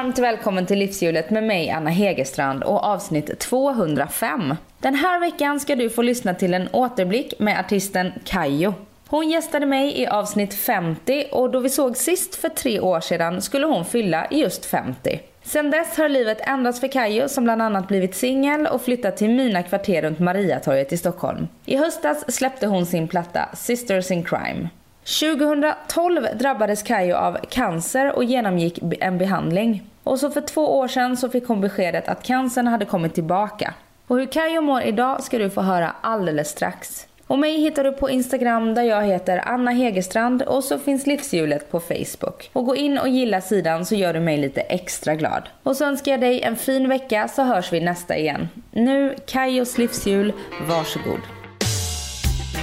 Varmt välkommen till Livshjulet med mig Anna Hegerstrand och avsnitt 205. Den här veckan ska du få lyssna till en återblick med artisten Kayo. Hon gästade mig i avsnitt 50 och då vi såg sist för tre år sedan skulle hon fylla just 50. Sen dess har livet ändrats för Kayo som bland annat blivit singel och flyttat till mina kvarter runt Mariatorget i Stockholm. I höstas släppte hon sin platta Sisters in Crime. 2012 drabbades Kayo av cancer och genomgick en behandling. Och så för två år sedan så fick hon beskedet att cancern hade kommit tillbaka. Och hur Kayo mår idag ska du få höra alldeles strax. Och mig hittar du på Instagram där jag heter Anna Hegerstrand och så finns Livshjulet på Facebook. Och gå in och gilla sidan så gör du mig lite extra glad. Och så önskar jag dig en fin vecka så hörs vi nästa igen. Nu Kajos livshjul, varsågod.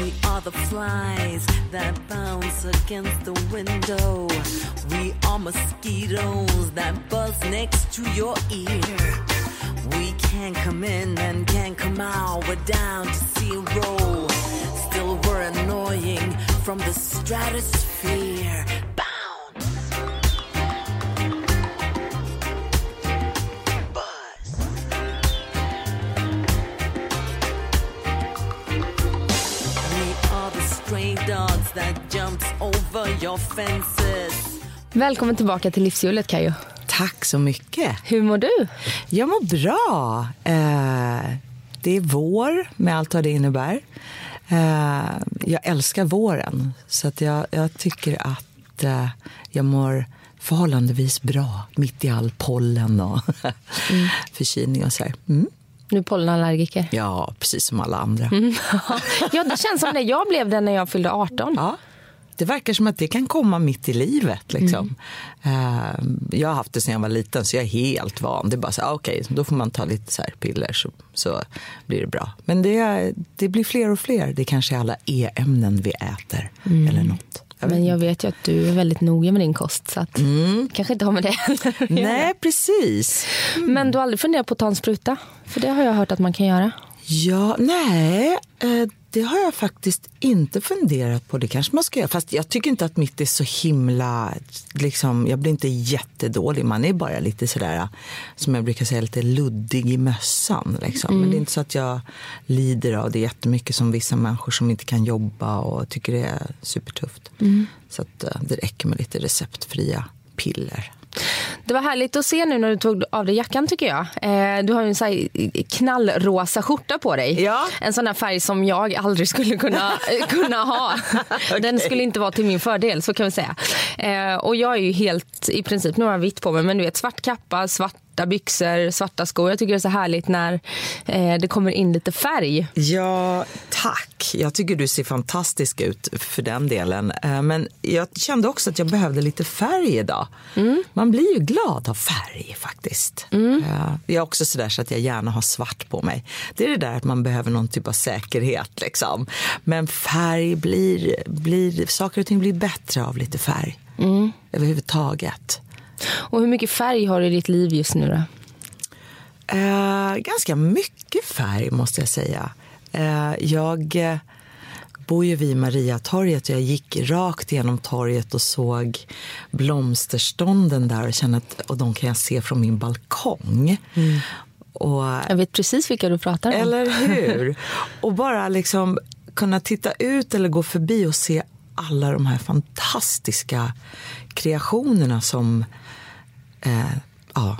We are the flies that bounce against the window. We are mosquitoes that buzz next to your ear. We can't come in and can't come out. We're down to zero. Still, we're annoying from the stratosphere. Välkommen tillbaka till livshjulet Kajo. Tack så mycket. Hur mår du? Jag mår bra. Eh, det är vår med allt vad det innebär. Eh, jag älskar våren så att jag, jag tycker att eh, jag mår förhållandevis bra mitt i all pollen och mm. förkylning och så här. Mm. Är pollenallergiker? Ja, precis som alla andra. Mm. ja, det känns som det. Jag blev det när jag fyllde 18. Ja. Det verkar som att det kan komma mitt i livet. Liksom. Mm. jag har haft det sedan jag var liten, så jag är helt van. Det är bara så, ah, okej, okay, då får man ta lite så piller så, så blir det bra. Men det, det blir fler och fler. Det kanske är alla e-ämnen vi äter mm. eller något. Men jag vet ju att du är väldigt noga med din kost så att mm. kanske inte har med det heller Nej, precis. Mm. Men du har aldrig funderat på att ta en spruta? För det har jag hört att man kan göra. Ja, nej, eh, det har jag faktiskt inte funderat på. Det kanske man ska göra. Fast jag tycker inte att mitt är så himla... Liksom, jag blir inte jättedålig. Man är bara lite sådär, som jag brukar säga, lite luddig i mössan. Liksom. Mm. Men det är inte så att jag lider av det jättemycket som vissa människor som inte kan jobba och tycker det är supertufft. Mm. Så att, eh, det räcker med lite receptfria piller. Det var härligt att se nu när du tog av dig jackan tycker jag. Eh, du har ju en så knallrosa skjorta på dig. Ja. En sån här färg som jag aldrig skulle kunna, kunna ha. okay. Den skulle inte vara till min fördel så kan vi säga. Eh, och jag är ju helt i princip, nu har jag vitt på mig, men du vet svart kappa, svart svarta byxor, svarta skor. Jag tycker det är så härligt när eh, det kommer in lite färg. Ja, tack. Jag tycker du ser fantastisk ut för den delen. Eh, men jag kände också att jag behövde lite färg idag. Mm. Man blir ju glad av färg faktiskt. Mm. Eh, jag är också sådär så att jag gärna har svart på mig. Det är det där att man behöver någon typ av säkerhet liksom. Men färg blir, blir saker och ting blir bättre av lite färg. Mm. Överhuvudtaget. Och hur mycket färg har du i ditt liv just nu då? Eh, ganska mycket färg måste jag säga. Eh, jag eh, bor ju vid Mariatorget och jag gick rakt genom torget och såg blomsterstånden där och kände att och de kan jag se från min balkong. Mm. Och, jag vet precis vilka du pratar om. Eller hur? och bara liksom kunna titta ut eller gå förbi och se alla de här fantastiska kreationerna som eh, ja,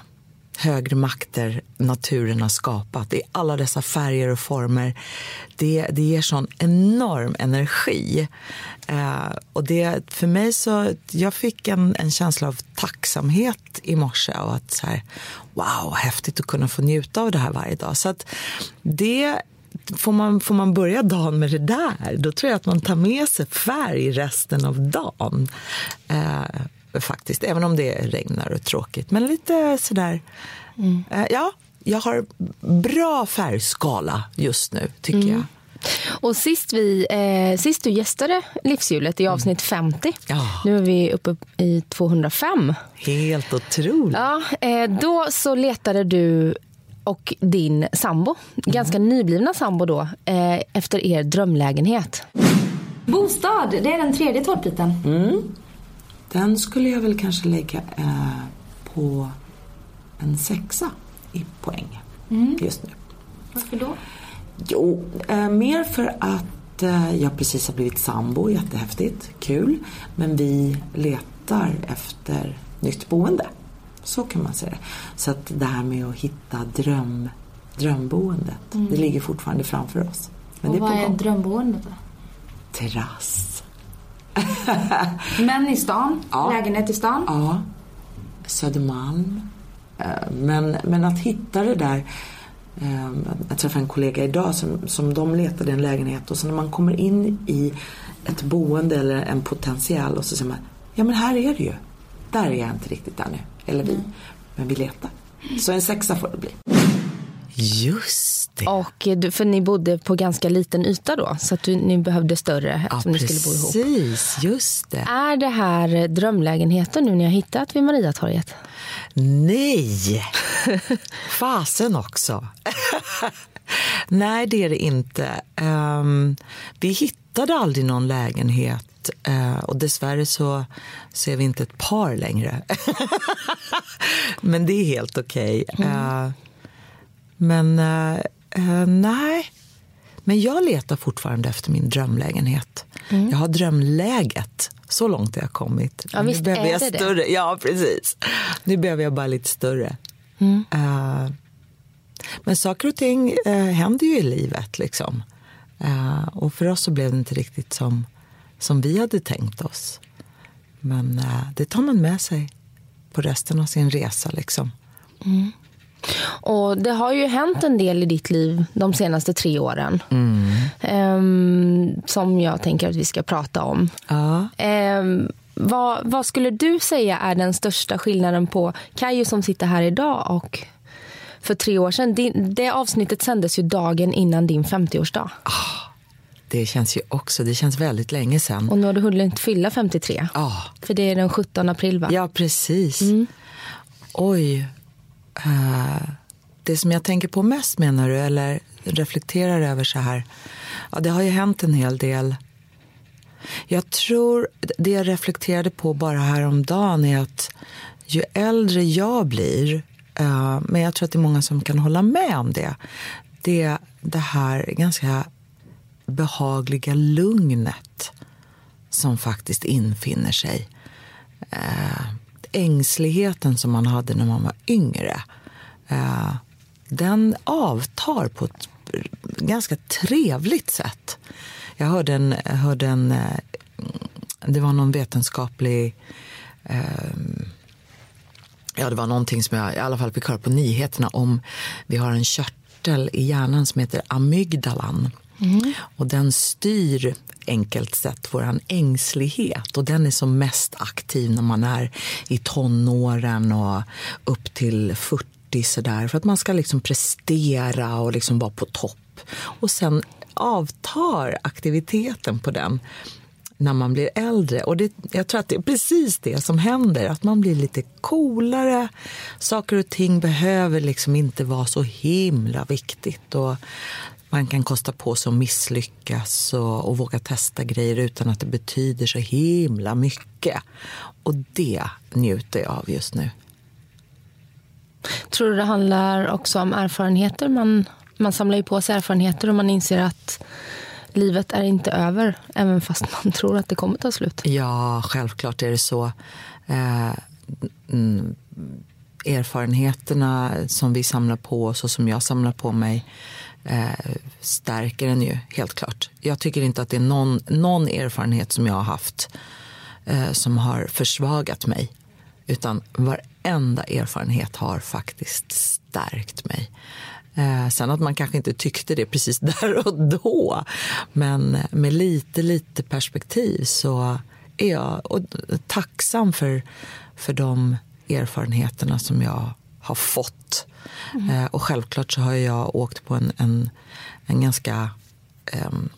högre makter naturen har skapat. I alla dessa färger och former. Det, det ger sån enorm energi. Eh, och det, för mig så, jag fick en, en känsla av tacksamhet i morse. Och att så här, wow, häftigt att kunna få njuta av det här varje dag. Så att det Får man, får man börja dagen med det där, då tror jag att man tar med sig färg resten av dagen. Eh, faktiskt, även om det regnar och tråkigt. Men lite sådär, mm. eh, ja, jag har bra färgskala just nu, tycker mm. jag. Och sist, vi, eh, sist du gästade Livshjulet i mm. avsnitt 50, ja. nu är vi uppe i 205. Helt otroligt. Ja, eh, då så letade du och din sambo, mm. ganska nyblivna sambo då, eh, efter er drömlägenhet. Bostad, det är den trädje tårtbiten. Mm. Den skulle jag väl kanske lägga eh, på en sexa i poäng just nu. Varför då? Jo, eh, mer för att eh, jag precis har blivit sambo, jättehäftigt, kul. Men vi letar efter nytt boende. Så kan man säga det. Så att det här med att hitta dröm, drömboendet, det ligger fortfarande framför oss. Men Mm. vad är drömboendet då? Terrass. Men i stan? Ja. Lägenhet i stan? Ja, Södermalm. Eh, Men, men att hitta det där. eh, Jag träffade en kollega idag som, som de letade en lägenhet och så när man kommer in i ett boende eller en potential och så säger man Ja men här är det ju. Där är jag inte riktigt ännu. Eller vi. Men vi letar. Så en sexa får det bli. Just det. Och du, för ni bodde på ganska liten yta då, så att du, ni behövde större Ja, eftersom ni skulle bo ihop. precis. Just det. Är det här drömlägenheten nu ni har hittat vid Mariatorget? Nej! Fasen också. Nej, det är det inte. Ehm, vi hittade aldrig någon lägenhet eh, och dessvärre så, är vi inte ett par längre. Men det är helt okej. Eh, men eh, eh, nej. Men jag letar fortfarande efter min drömlägenhet. Jag har drömläget. Så långt har jag kommit. Ja, nu behöver jag det det. större. Ja, precis. Nu behöver jag bara lite större. Eh, men saker och ting uh, händer ju i livet. liksom. Eh, och för oss så blev det inte riktigt som, som vi hade tänkt oss. Men det tar man med sig på resten av sin resa. liksom. Och det har ju hänt en del i ditt liv de senaste tre åren. Ehm, som jag tänker att vi ska prata om. Ja. Ehm, vad, vad skulle du säga är den största skillnaden på Kajo som sitter här idag och för tre år sedan? Din, det avsnittet sändes ju dagen innan din 50-årsdag. Det känns ju också, det känns väldigt länge sedan. Och nu har du hunnit fylla 53. Ja, För det är den 17 april va? ja precis. Oj. Eh, det som jag tänker på mest menar du, eller reflekterar över så här. Ja, det har ju hänt en hel del. Jag tror, det jag reflekterade på bara häromdagen är att ju äldre jag blir, eh, men jag tror att det är många som kan hålla med om det, det är det här ganska behagliga lugnet som faktiskt infinner sig. Eh, Ängsligheten som man hade när man var yngre, eh, den avtar på ett ganska trevligt sätt. Jag hörde en, jag hörde en eh, det var någon vetenskaplig eh, Ja, det var någonting som jag i alla fall fick höra på nyheterna om. Vi har en körtel i hjärnan som heter amygdalan. Och den styr enkelt sett vår ängslighet. Och den är som mest aktiv när man är i tonåren och upp till 40 sådär. För att man ska liksom prestera och liksom vara på topp. Och sen avtar aktiviteten på den när man blir äldre. Och det, jag tror att det är precis det som händer. Att man blir lite coolare. Saker och ting behöver liksom inte vara så himla viktigt. Och man kan kosta på sig att misslyckas och, och våga testa grejer utan att det betyder så himla mycket. Och det njuter jag av just nu. Tror du det handlar också om erfarenheter? Man, man samlar ju på sig erfarenheter och man inser att livet är inte över även fast man tror att det kommer ta slut. Ja, självklart är det så. Eh, mm, erfarenheterna som vi samlar på oss och som jag samlar på mig eh, stärker en ju, helt klart. Jag tycker inte att det är någon, någon erfarenhet som jag har haft eh, som har försvagat mig. Utan varenda erfarenhet har faktiskt stärkt mig. Eh, sen att man kanske inte tyckte det precis där och då. Men eh, med lite, lite perspektiv så är jag och, eh, tacksam för, för de erfarenheterna som jag har fått. Eh, och självklart så har jag åkt på en, en, en ganska ehm,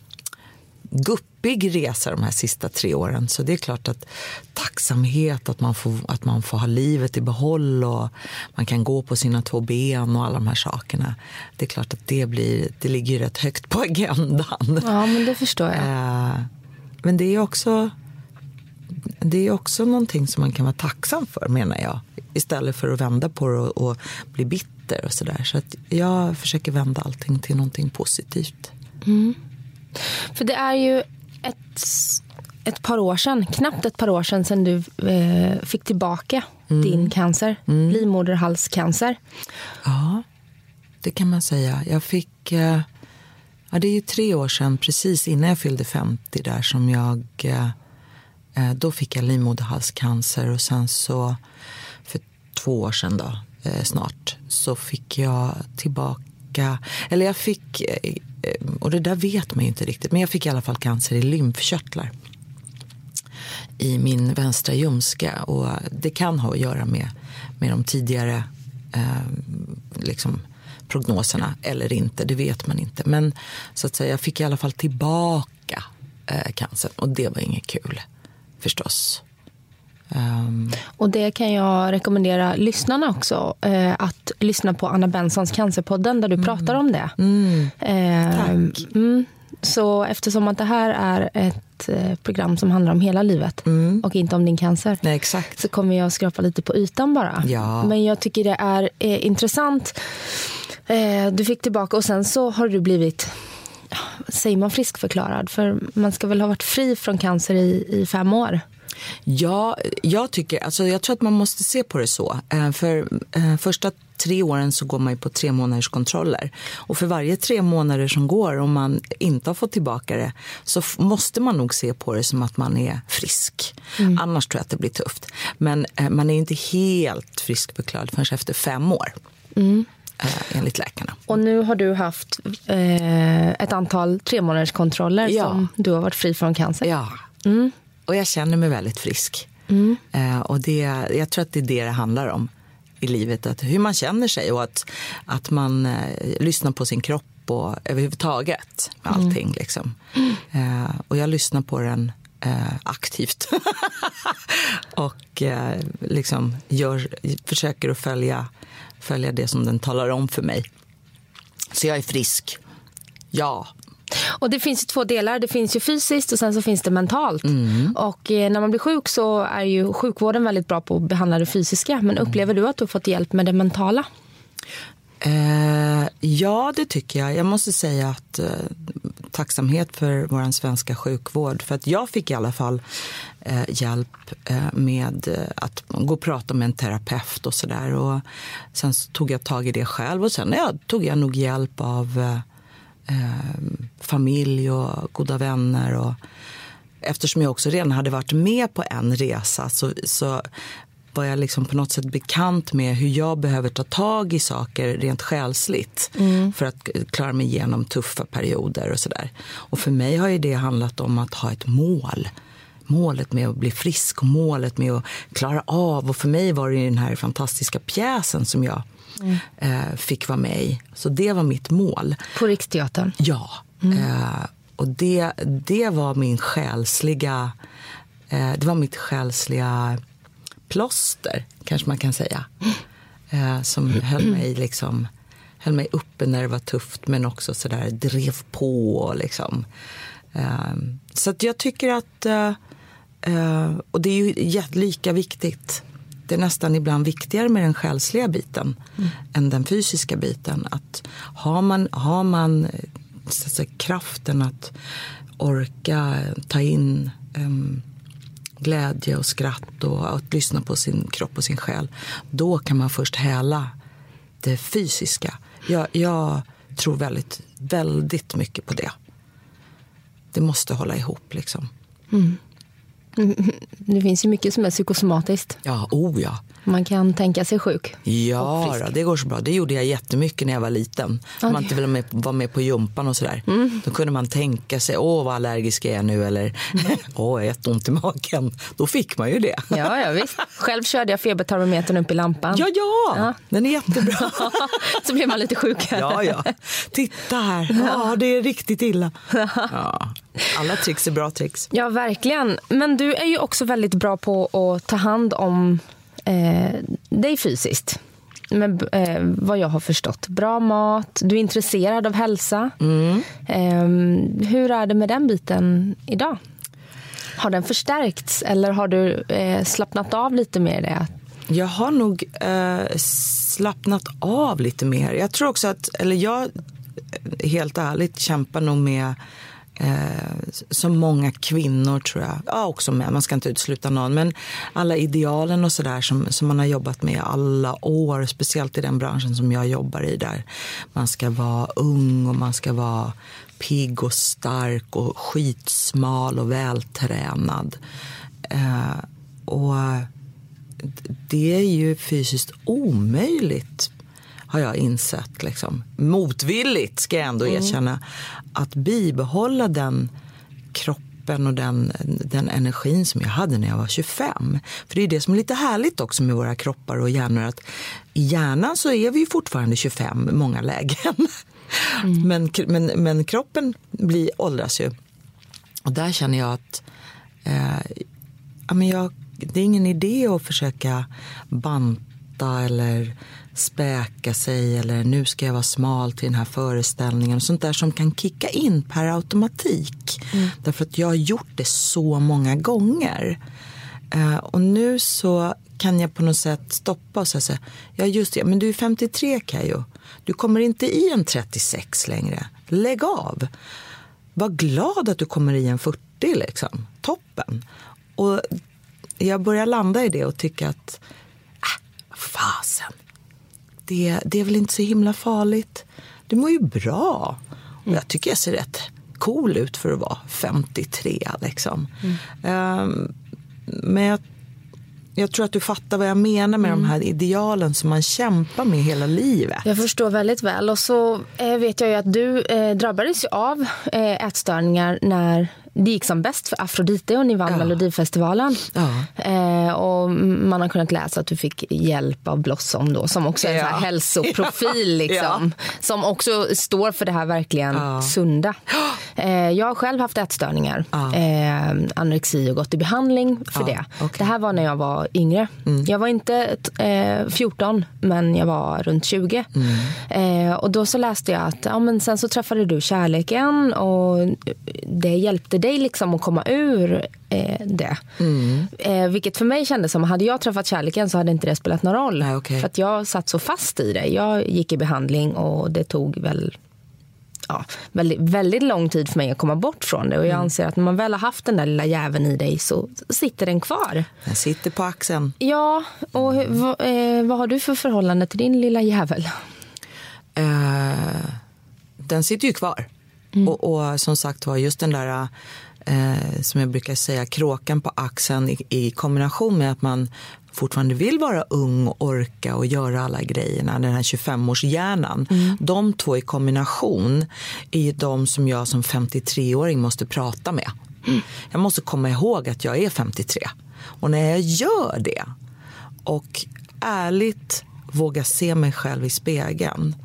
guppig resa de här sista tre åren. Så det är klart att tacksamhet, att man får, att man får ha livet i behåll och man kan gå på sina två ben och alla de här sakerna. Det är klart att det, blir, det ligger rätt högt på agendan. Ja, men det förstår jag. Eh, Men det är också det är också någonting som man kan vara tacksam för menar jag. Istället för att vända på det och, och bli bitter och sådär. Så att jag försöker vända allting till någonting positivt. För det är ju ett, ett par år sedan, knappt ett par år sedan, sedan du eh, fick tillbaka din cancer, livmoderhalscancer. Ja, det kan man säga. Jag fick... eh, Ja, det är ju tre år sedan, precis innan jag fyllde 50 där som jag... eh, Eh, då fick jag livmoderhalscancer och sen så för två år sedan då, eh, snart, så fick jag tillbaka... Eller jag fick... Eh, och det där vet man ju inte riktigt, men jag fick i alla fall cancer i lymfkörtlar i min vänstra ljumske. Och det kan ha att göra med, med de tidigare eh, liksom, prognoserna eller inte, det vet man inte. Men så att säga, jag fick i alla fall tillbaka eh, cancern och det var inget kul förstås. Ehm, Och det kan jag rekommendera lyssnarna också. Eh, att lyssna på Anna Bensons Cancerpodden där du pratar om det. Eh, Tack. Mm, så eftersom att det här är ett eh, program som handlar om hela livet och inte om din cancer. nej, exakt. så kommer jag skrapa lite på ytan bara. Ja. Men jag tycker det är eh, intressant. Eh, du fick tillbaka och sen så har du blivit, säger man friskförklarad? För man ska väl ha varit fri från cancer i, i fem år? Ja, jag tycker, alltså jag tror att man måste se på det så. Eh, För eh, första tre åren så går man på tre månaders kontroller. Och för varje tre månader som går, om man inte har fått tillbaka det, så måste man nog se på det som att man är frisk. Annars tror jag att det blir tufft. Men eh, man är inte helt friskförklarad förrän efter fem år. Eh, enligt läkarna. Och nu har du haft eh, ett antal tremånaderskontroller Ja. som du har varit fri från cancer. Ja. Och jag känner mig väldigt frisk. Eh, och det, jag tror att det är det det handlar om i livet. Att hur man känner sig och att, att man eh, lyssnar på sin kropp och överhuvudtaget med allting. Liksom. Eh, och jag lyssnar på den eh, aktivt. och eh, liksom gör, försöker att följa, följa det som den talar om för mig. Så jag är frisk. Ja. Och det finns ju två delar. Det finns ju fysiskt och sen så finns det mentalt. Och eh, när man blir sjuk så är ju sjukvården väldigt bra på att behandla det fysiska. Men upplever du att du har fått hjälp med det mentala? Eh, ja, det tycker jag. Jag måste säga att eh, tacksamhet för vår svenska sjukvård. För att jag fick i alla fall eh, hjälp eh, med eh, att gå och prata med en terapeut och sådär. Sen så tog jag tag i det själv och sen ja, tog jag nog hjälp av eh, eh, familj och goda vänner. Och, eftersom jag också redan hade varit med på en resa så, så var jag liksom på något sätt bekant med hur jag behöver ta tag i saker rent själsligt för att klara mig igenom tuffa perioder och sådär. Och för mig har ju det handlat om att ha ett mål. Målet med att bli frisk och målet med att klara av. Och för mig var det ju den här fantastiska pjäsen som jag eh, fick vara med i. Så det var mitt mål. På Riksteatern? Ja. Eh, och det, det var min själsliga... Eh, det var mitt själsliga plåster, kanske man kan säga. Eh, som höll mig liksom höll mig uppe när det var tufft men också så där drev på. Liksom. Eh, så jag tycker att... Eh, eh, och det är ju lika viktigt. Det är nästan ibland viktigare med den själsliga biten än den fysiska biten. Att har man, har man eh, så att säga, kraften att orka ta in em, glädje och skratt och att lyssna på sin kropp och sin själ, då kan man först häla det fysiska. Jag, jag tror väldigt, väldigt mycket på det. Det måste hålla ihop liksom. Det finns ju mycket som är psykosomatiskt. Ja, oh ja. Man kan tänka sig sjuk. Ja, då, det går så bra. Det gjorde jag jättemycket när jag var liten. När man inte ville med, vara med på jumpan och sådär. Då kunde man tänka sig, åh vad allergisk jag är nu eller åh jag har jätteont i magen. Då fick man ju det. Ja, ja visst. Själv körde jag febertermometern upp i lampan. Ja, ja, Ja. den är jättebra. Så blev man lite sjukare. Ja, ja. Titta här. Ja, det är riktigt illa. Ja. Alla tricks är bra tricks. Ja, verkligen. Men du är ju också väldigt bra på att ta hand om eh, dig fysiskt. Med, eh, vad jag har förstått. Bra mat, du är intresserad av hälsa. Eh, hur är det med den biten idag? Har den förstärkts eller har du eh, slappnat av lite mer i det? Jag har nog eh, slappnat av lite mer. Jag tror också att, eller jag helt ärligt kämpar nog med eh, Eh, som många kvinnor tror jag, ja också män, man ska inte utesluta någon, men alla idealen och sådär som, som man har jobbat med alla år, speciellt i den branschen som jag jobbar i där. Man ska vara ung och man ska vara pigg och stark och skitsmal och vältränad. Eh, och det är ju fysiskt omöjligt har jag insett, liksom, motvilligt ska jag ändå mm. erkänna, att bibehålla den kroppen och den, den energin som jag hade när jag var 25. För det är det som är lite härligt också med våra kroppar och hjärnor, att i hjärnan så är vi fortfarande 25 i många lägen. Mm. Men, men, men kroppen blir, åldras ju. Och där känner jag att eh, ja, men jag, det är ingen idé att försöka banta eller späka sig eller nu ska jag vara smal till den här föreställningen. Sånt där som kan kicka in per automatik. Mm. Därför att jag har gjort det så många gånger. Uh, och nu så kan jag på något sätt stoppa och säga ja just det, men du är 53 Kajo. Du kommer inte i en 36 längre. Lägg av. Var glad att du kommer i en 40 liksom. Toppen. Och jag börjar landa i det och tycka att, äh, fasen det, det är väl inte så himla farligt. Du mår ju bra. Och jag tycker jag ser rätt cool ut för att vara 53. Liksom. Mm. Um, men jag, jag, tror att du fattar vad jag menar med mm. de här idealen som man kämpar med hela livet. Jag förstår väldigt väl. Och så eh, vet jag ju att du eh, drabbades av eh, ätstörningar när det gick som bäst för Afrodite och ni vann ja. Melodifestivalen. Ja. Eh, och man har kunnat läsa att du fick hjälp av Blossom då, som också är en ja. hälsoprofil. Liksom, Som också står för det här verkligen sunda. Eh, jag har själv haft ätstörningar, eh, anorexi och gått i behandling för det. Okay. Det här var när jag var yngre. Mm. Jag var inte 14, eh, men jag var runt 20. Mm. Eh, och då så läste jag att ja, men sen så träffade du kärleken och det hjälpte dig liksom att komma ur eh, det. Mm. Eh, vilket för mig kändes som, hade jag träffat kärleken så hade inte det spelat någon roll. Nej, okay. För att jag satt så fast i det. Jag gick i behandling och det tog väl ja, väldigt, väldigt lång tid för mig att komma bort från det. Och jag mm. anser att när man väl har haft den där lilla jäveln i dig så sitter den kvar. Den sitter på axeln. Ja, och vad, eh, vad har du för förhållande till din lilla jävel? Uh, den sitter ju kvar. Mm. Och, och, som sagt var, just den där eh, som jag brukar säga, kråkan på axeln i, i, kombination med att man fortfarande vill vara ung och orka och göra alla grejerna, den här 25-årshjärnan. Mm. De två i kombination är ju de som jag som 53-åring måste prata med. Mm. Jag måste komma ihåg att jag är 53. Och när jag gör det och ärligt vågar se mig själv i spegeln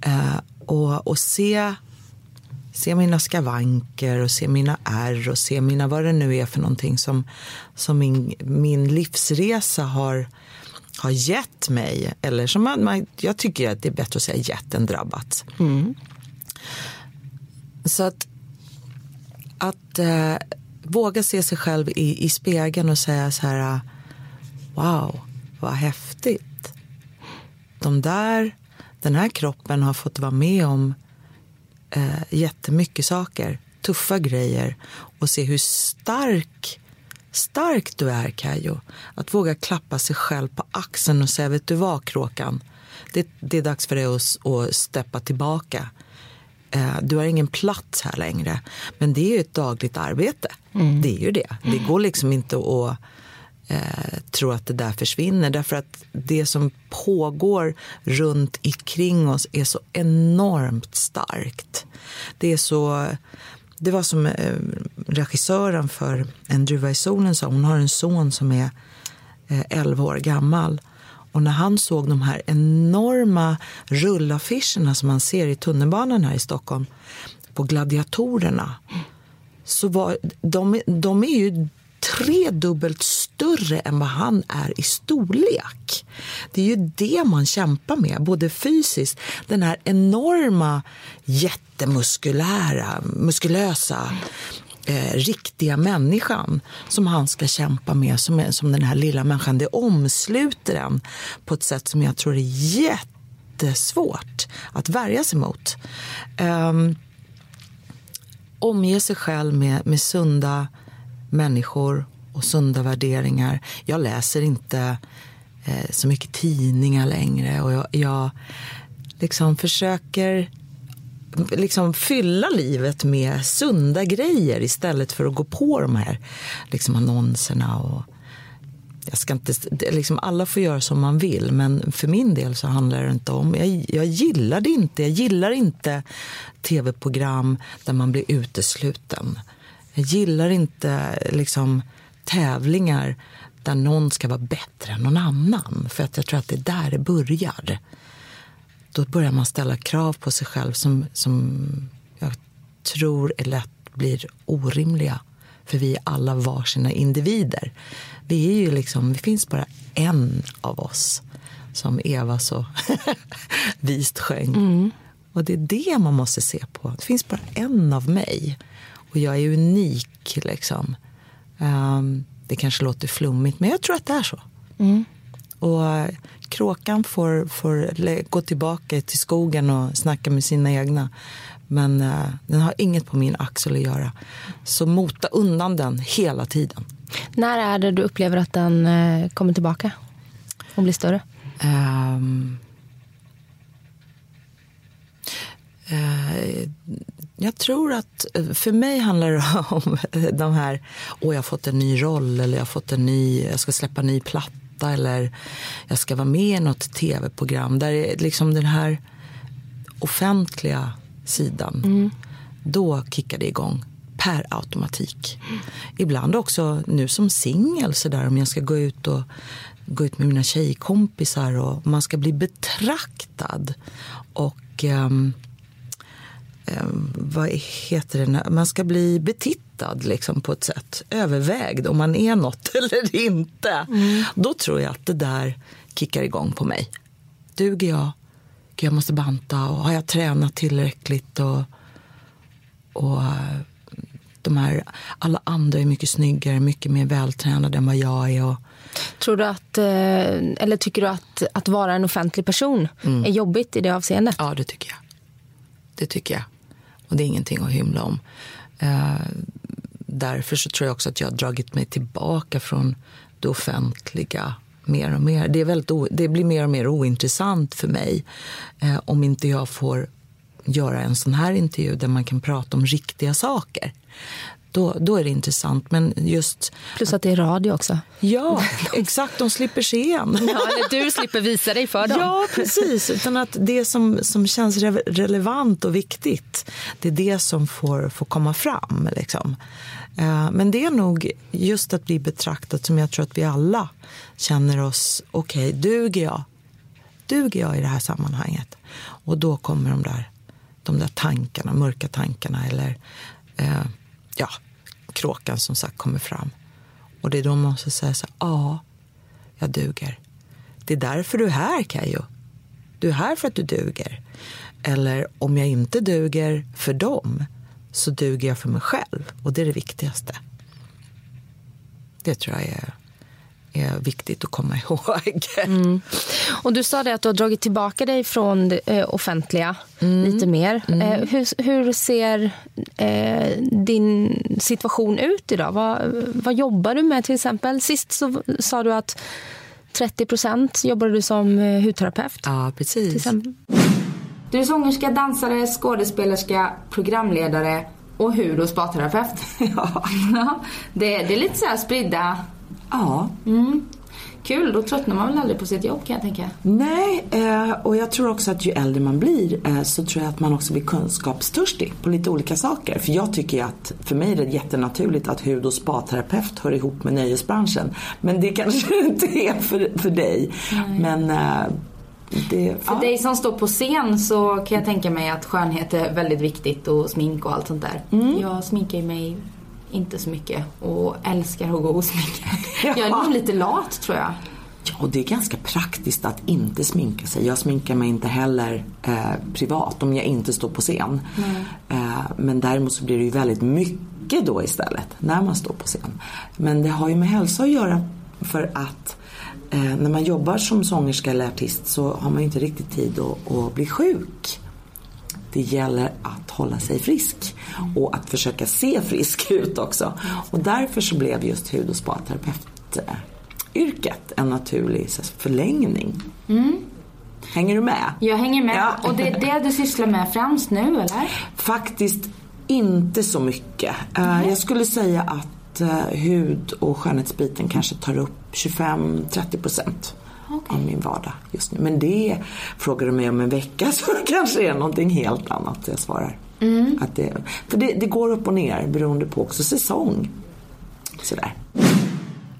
eh, och, och se se mina skavanker och se mina ärr och se mina vad det nu är för någonting som, som min, min livsresa har, har gett mig. Eller som man, man, jag tycker att det är bättre att säga gett än drabbat. Mm. Så att, att eh, våga se sig själv i, i spegeln och säga så här wow, vad häftigt. De där, den här kroppen har fått vara med om eh, jättemycket saker, tuffa grejer och se hur stark stark du är, Kajo. Att våga klappa sig själv på axeln och säga, vet du vad, kråkan? Det, det är dags för dig att, att steppa tillbaka. Eh, du har ingen plats här längre. Men det är ju ett dagligt arbete. Mm. Det är ju det. Det går liksom inte att eh, tror att det där försvinner. Därför att det som pågår runt omkring oss är så enormt starkt. Det är så... Det var som eh, regissören för En druva i solen sa. Hon har en son som är eh, 11 år gammal. Och när han såg de här enorma rullaffischerna som man ser i tunnelbanan här i Stockholm på gladiatorerna så var de, de är ju tredubbelt större än vad han är i storlek. Det är ju det man kämpar med, både fysiskt, den här enorma, jättemuskulära, muskulösa eh, riktiga människan som han ska kämpa med, som, är, som den här lilla människan. Det omsluter en på ett sätt som jag tror är jättesvårt att värja sig mot. Um, omge sig själv med, med sunda människor och sunda värderingar. Jag läser inte eh, så mycket tidningar längre och jag, jag liksom försöker liksom fylla livet med sunda grejer istället för att gå på de här liksom annonserna. Och jag ska inte, liksom alla får göra som man vill, men för min del så handlar det inte om... Jag, jag gillar det inte. Jag gillar inte tv-program där man blir utesluten. Jag gillar inte liksom, tävlingar där någon ska vara bättre än någon annan. För att jag tror att det är där det börjar då börjar man ställa krav på sig själv som, som jag tror är lätt blir orimliga. För vi är alla varsina individer. Vi är ju liksom, det finns bara en av oss, som Eva så vist sjöng. Mm. Och det är det man måste se på. Det finns bara en av mig. Och jag är unik liksom. Um, det kanske låter flummigt, men jag tror att det är så. Mm. Och kråkan får, får gå tillbaka till skogen och snacka med sina egna. Men uh, den har inget på min axel att göra. Så mota undan den hela tiden. När är det du upplever att den uh, kommer tillbaka och blir större? Um, uh, jag tror att för mig handlar det om de här, åh jag har fått en ny roll eller jag har fått en ny, jag ska släppa en ny platta eller jag ska vara med i något tv-program. Där är liksom den här offentliga sidan. Mm. Då kickar det igång per automatik. Mm. Ibland också nu som singel sådär om jag ska gå ut och gå ut med mina tjejkompisar och man ska bli betraktad. Och um, um, vad heter det? Man ska bli betittad liksom, på ett sätt. Övervägd om man är något eller inte. Mm. Då tror jag att det där kickar igång på mig. Duger jag? Jag måste banta. Och har jag tränat tillräckligt? Och, och de här, alla andra är mycket snyggare, mycket mer vältränade än vad jag är. Och... Tror du att, eh, eller tycker du att, att vara en offentlig person mm. är jobbigt i det avseendet? Ja, det tycker jag. Det tycker jag. Och det är ingenting att hymla om. Eh, därför så tror jag också att jag har dragit mig tillbaka från det offentliga mer och mer. Det, är väldigt det blir mer och mer ointressant för mig eh, om inte jag får göra en sån här intervju där man kan prata om riktiga saker. Då, då är det intressant. Men just Plus att det är radio också. Ja, exakt. De slipper se en. Ja, eller du slipper visa dig för dem. Ja, precis. Utan att det som, som känns re relevant och viktigt, det är det som får, får komma fram. Liksom. Eh, men det är nog just att bli betraktad som jag tror att vi alla känner oss, okej, okay, duger jag? Duger jag i det här sammanhanget? Och då kommer de där, de där tankarna, mörka tankarna eller eh, ja, kråkan som sagt kommer fram. Och det är då man måste säga så ja, jag duger. Det är därför du är här, Kajo. Du är här för att du duger. Eller om jag inte duger för dem så duger jag för mig själv. Och det är det viktigaste. Det tror jag är, är viktigt att komma ihåg. Mm. Och du sa det att du har dragit tillbaka dig från det eh, offentliga mm. lite mer. Mm. Eh, hur, hur, ser eh, din situation ut idag? Vad, vad jobbar du med till exempel? Sist så sa du att 30 procent jobbade du som eh, hudterapeut. Ja, precis. Du är sångerska, dansare, skådespelerska, programledare och hud och spaterapeut. ja. det, det är lite så här spridda... Ja. Mm. Kul, då tröttnar man väl aldrig på sitt jobb kan jag tänka. Nej, eh, och jag tror också att ju äldre man blir eh, så tror jag att man också blir kunskapstörstig på lite olika saker. För jag tycker att, för mig är det jättenaturligt att hud och spaterapeut hör ihop med nöjesbranschen. Men det kanske inte är för, för dig. Nej. Men eh, det, För ja. dig som står på scen så kan jag tänka mig att skönhet är väldigt viktigt och smink och allt sånt där. Mm. Jag sminkar mig inte så mycket och älskar att gå osminkad. Ja. Jag är nog lite lat tror jag. och det är ganska praktiskt att inte sminka sig. Jag sminkar mig inte heller eh, privat om jag inte står på scen. Eh, men däremot så blir det ju väldigt mycket då istället när man står på scen. Men det har ju med hälsa att göra för att eh, när man jobbar som sångerska eller artist så har man inte riktigt tid att, att bli sjuk. Det gäller att hålla sig frisk och att försöka se frisk ut också. Och därför så blev just hud och spaterapeut yrket en naturlig förlängning. Mm. Hänger du med? Jag hänger med. Ja. Och det är det du sysslar med främst nu, eller? Faktiskt inte så mycket. Mm. Jag skulle säga att eh, hud och skönhetsbiten kanske tar upp 25-30 procent okay. av min vardag just nu. Men det frågar du mig om en vecka så kanske det är någonting helt annat jag svarar. Mm. Att det, för det, det, går upp och ner beroende på också säsong. Sådär.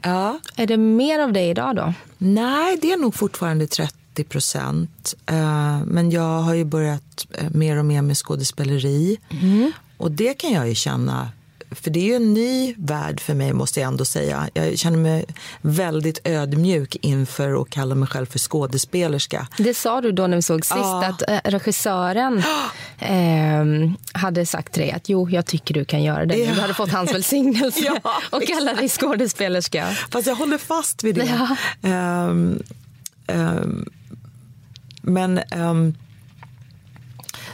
Ja. Är det mer av det idag då? Nej, det är nog fortfarande 30 procent. Eh, men jag har ju börjat eh, mer och mer med skådespeleri. Mm. Och det kan jag ju känna för det är ju en ny värld för mig måste jag ändå säga. Jag känner mig väldigt ödmjuk inför att kalla mig själv för skådespelerska. Det sa du då när vi såg sist, ja. att äh, regissören äh, hade sagt till dig att jo, jag tycker du kan göra det. Ja. Du hade fått hans välsignelse ja, och kalla dig skådespelerska. Fast jag håller fast vid det. Ja. Um, um, men um,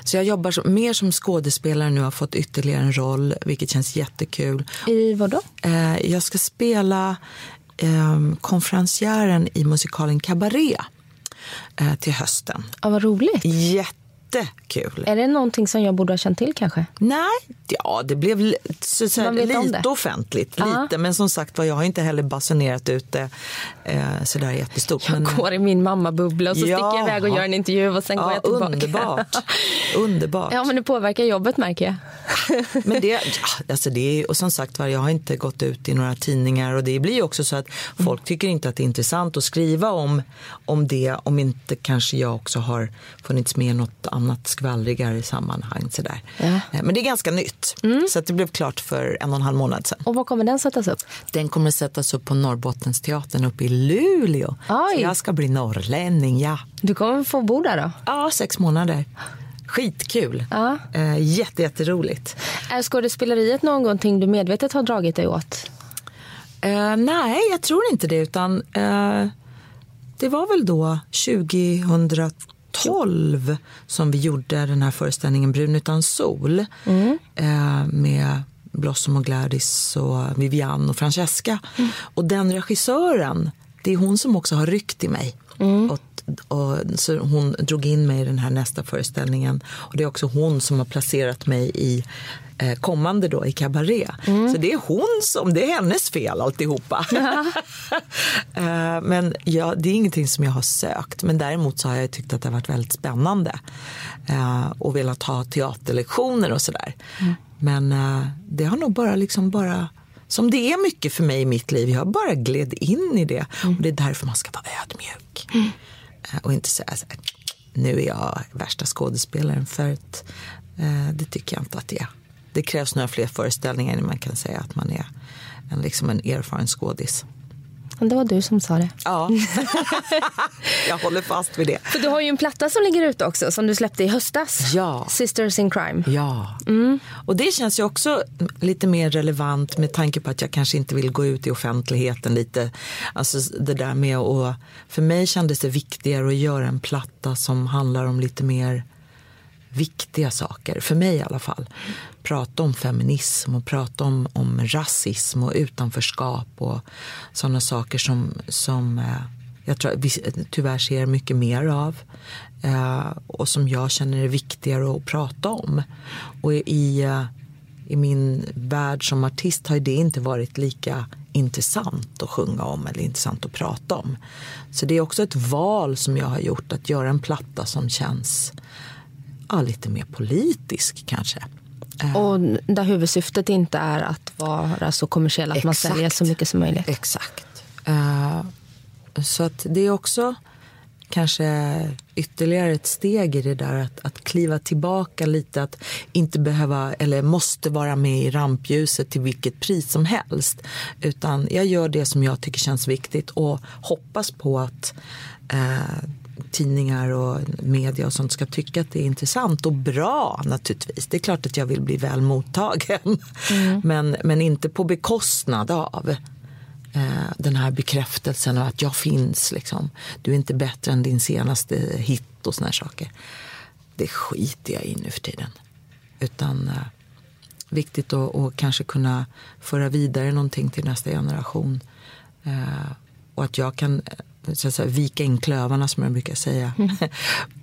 så jag jobbar som, mer som skådespelare nu, har fått ytterligare en roll, vilket känns jättekul. I vad då? Eh, jag ska spela eh, konferencieren i musikalen Cabaret eh, till hösten. Ja, vad roligt. Jätte jättekul. Är det någonting som jag borde ha känt till kanske? Nej, ja det blev så, så lite offentligt. Uh-huh. Lite, men som sagt jag har inte heller basunerat ut det eh, sådär jättestort. Jag men... går i min mammabubbla och så ja. sticker jag iväg och gör en intervju och sen ja, går jag tillbaka. Underbart. underbart. Ja, men det påverkar jobbet märker jag. men det, alltså det är, och som sagt jag har inte gått ut i några tidningar och det blir ju också så att folk tycker inte att det är intressant att skriva om, om det om inte kanske jag också har funnits med i något annat skvallrigare sammanhang. Sådär. Ja. Eh, men det är ganska nytt. Mm. Så det blev klart för en och en halv månad sedan. Och var kommer den sättas upp? Den kommer sättas upp på Norrbottensteatern uppe i Luleå. Oj. Så jag ska bli norrlänning, ja. Du kommer få bo där då? Ja, sex månader. Skitkul. Ja. Eh, jätte, jätteroligt. Är skådespeleriet någonting du medvetet har dragit dig åt? Eh, nej, jag tror inte det. Utan eh, Det var väl då 2000 12 som vi gjorde den här föreställningen Brun utan sol mm. eh, med Blossom och Gladys och Vivian och Francesca. Mm. Och den regissören, det är hon som också har ryckt i mig. Mm. Och, och, så hon drog in mig i den här nästa föreställningen. Och det är också hon som har placerat mig i kommande då i Cabaret. Mm. Så det är hon som, det är hennes fel alltihopa. Ja. Eh, men ja, det är ingenting som jag har sökt. Men däremot så har jag tyckt att det har varit väldigt spännande. Eh, och velat ha teaterlektioner och sådär. Mm. Men det har nog bara liksom bara som det är mycket för mig i mitt liv. Jag bara gled in i det. Mm. Och det är därför man ska vara ödmjuk. Mm. Och inte säga här, nu är jag värsta skådespelaren. För att, det tycker jag inte att det är det krävs några fler föreställningar innan man kan säga att man är en, liksom en erfaren skådis. Det var du som sa det. Ja, jag håller fast vid det. För du har ju en platta som ligger ute också som du släppte i höstas. Ja. Sisters in crime. Ja. Mm. Och det känns ju också lite mer relevant med tanke på att jag kanske inte vill gå ut i offentligheten lite. Alltså det där med att, för mig kändes det viktigare att göra en platta som handlar om lite mer viktiga saker, för mig i alla fall. Prata om feminism och prata om, om rasism och utanförskap och sådana saker som, som eh, jag tror vi tyvärr ser mycket mer av eh, och som jag känner är viktigare att prata om. Och i, i eh, min värld som artist har det inte varit lika intressant att sjunga om eller intressant att prata om. Så det är också ett val som jag har gjort att göra en platta som känns ja, lite mer politisk kanske. Och där huvudsyftet inte är att vara så kommersiell att Exakt. man säljer så mycket som möjligt. Exakt. Uh, så att det är också kanske ytterligare ett steg i det där att, att kliva tillbaka lite, att inte behöva eller måste vara med i rampljuset till vilket pris som helst. Utan jag gör det som jag tycker känns viktigt och hoppas på att eh, tidningar och media och sånt ska tycka att det är intressant och bra naturligtvis. Det är klart att jag vill bli väl mottagen. Mm. Men, men inte på bekostnad av eh, den här bekräftelsen och att jag finns. Liksom. Du är inte bättre än din senaste hit och såna här saker. Det skiter jag i nu för tiden. Utan eh, viktigt att och kanske kunna föra vidare någonting till nästa generation. Eh, och att jag kan så säga, vika in klövarna som jag brukar säga. Mm.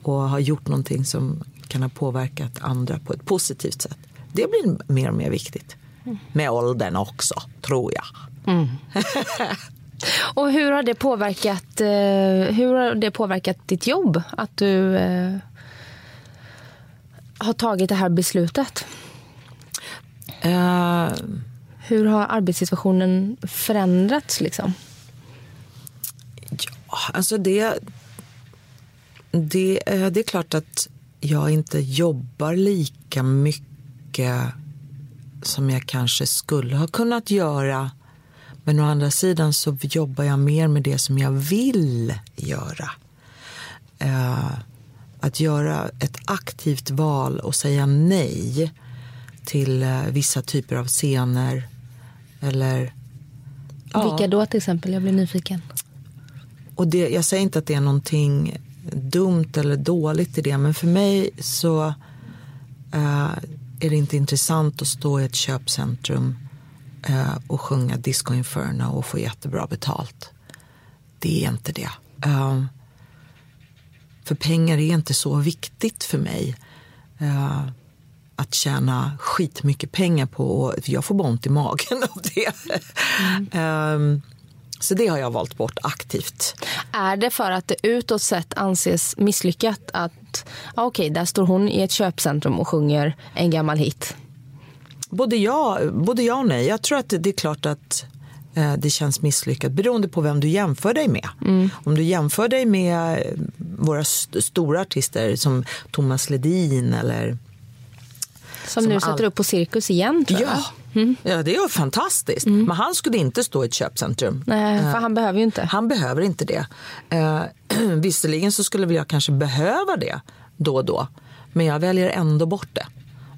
och ha gjort någonting som kan ha påverkat andra på ett positivt sätt. Det blir mer och mer viktigt. Mm. Med åldern också, tror jag. Mm. och hur har det påverkat eh, Hur har det påverkat ditt jobb? Att du eh, har tagit det här beslutet? Uh, hur har arbetssituationen förändrats? Liksom? Alltså det, det, eh, det är klart att jag inte jobbar lika mycket som jag kanske skulle ha kunnat göra. Men å andra sidan så jobbar jag mer med det som jag vill göra. Eh, att göra ett aktivt val och säga nej till eh, vissa typer av scener. Eller, Vilka då till exempel? Jag blir nyfiken. Och det, jag säger inte att det är någonting dumt eller dåligt i det, men för mig så uh, är det inte intressant att stå i ett köpcentrum uh, och sjunga Disco Inferno och få jättebra betalt. Det är inte det. Uh, för pengar är inte så viktigt för mig att tjäna skitmycket pengar på. Och jag får bara ont i magen av det. Mm. um, så det har jag valt bort aktivt. Är det för att det utåt sett anses misslyckat att okej, okay, där står hon i ett köpcentrum och sjunger en gammal hit? Både ja, både ja och nej. Jag tror att det är klart att eh, det känns misslyckat beroende på vem du jämför dig med. Mm. Om du jämför dig med våra st stora artister som Thomas Ledin eller som, som nu sätter upp på Cirkus igen tror ja. jag. Mm. Ja, det är fantastiskt. Mm. Men han skulle inte stå i ett köpcentrum. Nej, för uh, han behöver ju inte. Han behöver inte det. Uh, visserligen så skulle jag kanske behöva det då och då. Men jag väljer ändå bort det.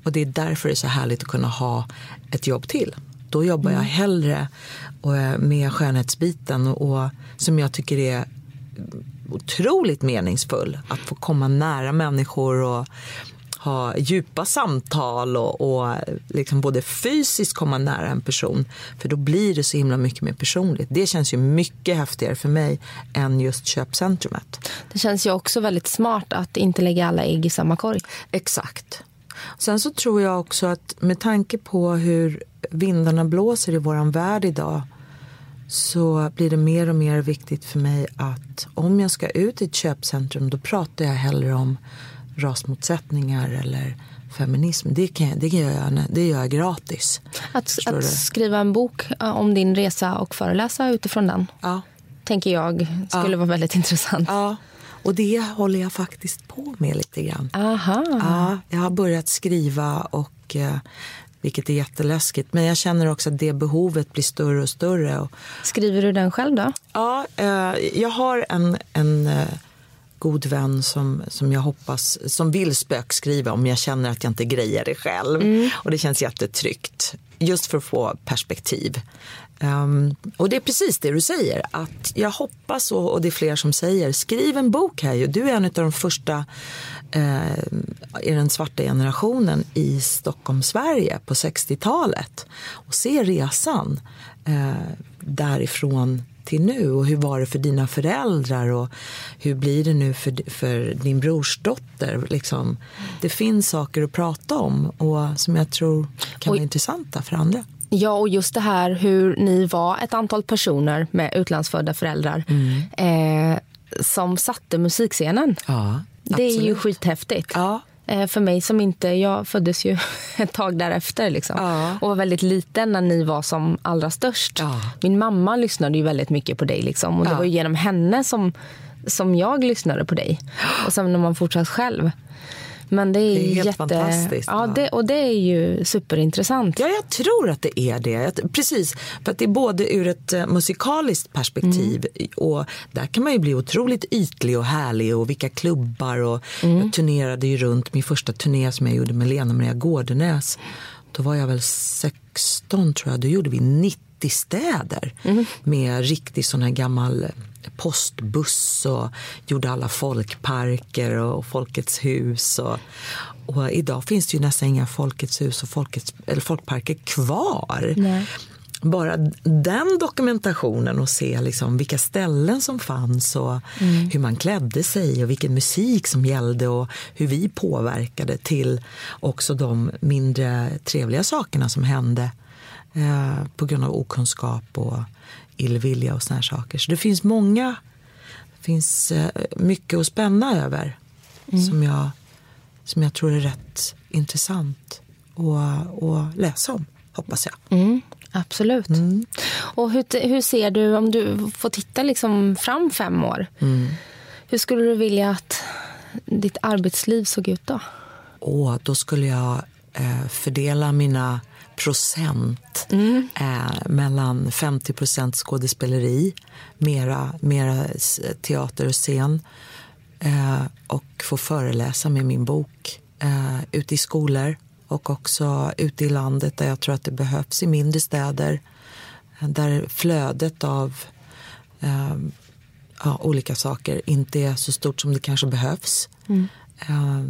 Och det är därför det är så härligt att kunna ha ett jobb till. Då jobbar mm. jag hellre eh, med skönhetsbiten och, och som jag tycker är otroligt meningsfull. Att få komma nära människor och ha djupa samtal och, och liksom både fysiskt komma nära en person. För då blir det så himla mycket mer personligt. Det känns ju mycket häftigare för mig än just köpcentrumet. Det känns ju också väldigt smart att inte lägga alla ägg i samma korg. Exakt. Sen så tror jag också att med tanke på hur vindarna blåser i våran värld idag så blir det mer och mer viktigt för mig att om jag ska ut i ett köpcentrum då pratar jag hellre om rasmotsättningar eller feminism. Det, kan, det, gör, jag, det gör jag gratis. Att, att skriva en bok om din resa och föreläsa utifrån den ja. tänker jag skulle ja. vara väldigt intressant. Ja. Och det håller jag faktiskt på med lite grann. Aha. Ja, jag har börjat skriva och eh, vilket är jätteläskigt. Men jag känner också att det behovet blir större och större. Skriver du den själv då? Ja, eh, jag har en, en eh, god vän som, som jag hoppas, som vill spökskriva om jag känner att jag inte grejer det själv. Mm. Och det känns jättetryggt. Just för att få perspektiv. Um, och det är precis det du säger, att jag hoppas och, och det är fler som säger, skriv en bok här Du är en av de första eh, i den svarta generationen i Stockholm, Sverige på 60-talet. Och se resan eh, därifrån till nu och hur var det för dina föräldrar och hur blir det nu för, för din brorsdotter? Liksom, det finns saker att prata om och som jag tror kan vara intressanta för andra. Ja, och just det här hur ni var ett antal personer med utlandsfödda föräldrar mm. eh, som satte musikscenen. Ja, det är ju skithäftigt. Ja. Eh, för mig som inte, jag föddes ju ett tag därefter liksom. Ja. och var väldigt liten när ni var som allra störst. Ja. Min mamma lyssnade ju väldigt mycket på dig liksom. och det var ju genom henne som som jag lyssnade på dig. Och sen när man fortsatt själv. Men det är, det är helt jätte... fantastiskt. Ja, det, och det är ju superintressant. Ja, jag tror att det är det. Precis, för att det är både ur ett uh, musikaliskt perspektiv mm. och där kan man ju bli otroligt ytlig och härlig och vilka klubbar och mm. jag turnerade ju runt min första turné som jag gjorde med Lena Maria Gårdenäs. Då var jag väl 16 tror jag, då gjorde vi 90 städer mm. med riktig sån här gammal postbuss och gjorde alla folkparker och Folkets hus. Och, och idag finns det ju nästan inga Folkets hus och folkets, eller folkparker kvar. Nej. Bara den dokumentationen och se liksom vilka ställen som fanns och mm. hur man klädde sig och vilken musik som gällde och hur vi påverkade till också de mindre trevliga sakerna som hände eh, på grund av okunskap och illvilja och såna saker. Så det finns många, det finns eh, mycket att spänna över mm. som, jag, som jag tror är rätt intressant att, att läsa om, hoppas jag. Mm, absolut. Mm. Och hur, hur ser du, om du får titta liksom fram fem år, mm. hur skulle du vilja att ditt arbetsliv såg ut då? Åh, då skulle jag eh, fördela mina procent mm. eh, mellan 50 procent skådespeleri, mera, mera teater och scen eh, och få föreläsa med min bok eh, ute i skolor och också ute i landet där jag tror att det behövs i mindre städer där flödet av eh, ja, olika saker inte är så stort som det kanske behövs. Mm. Eh,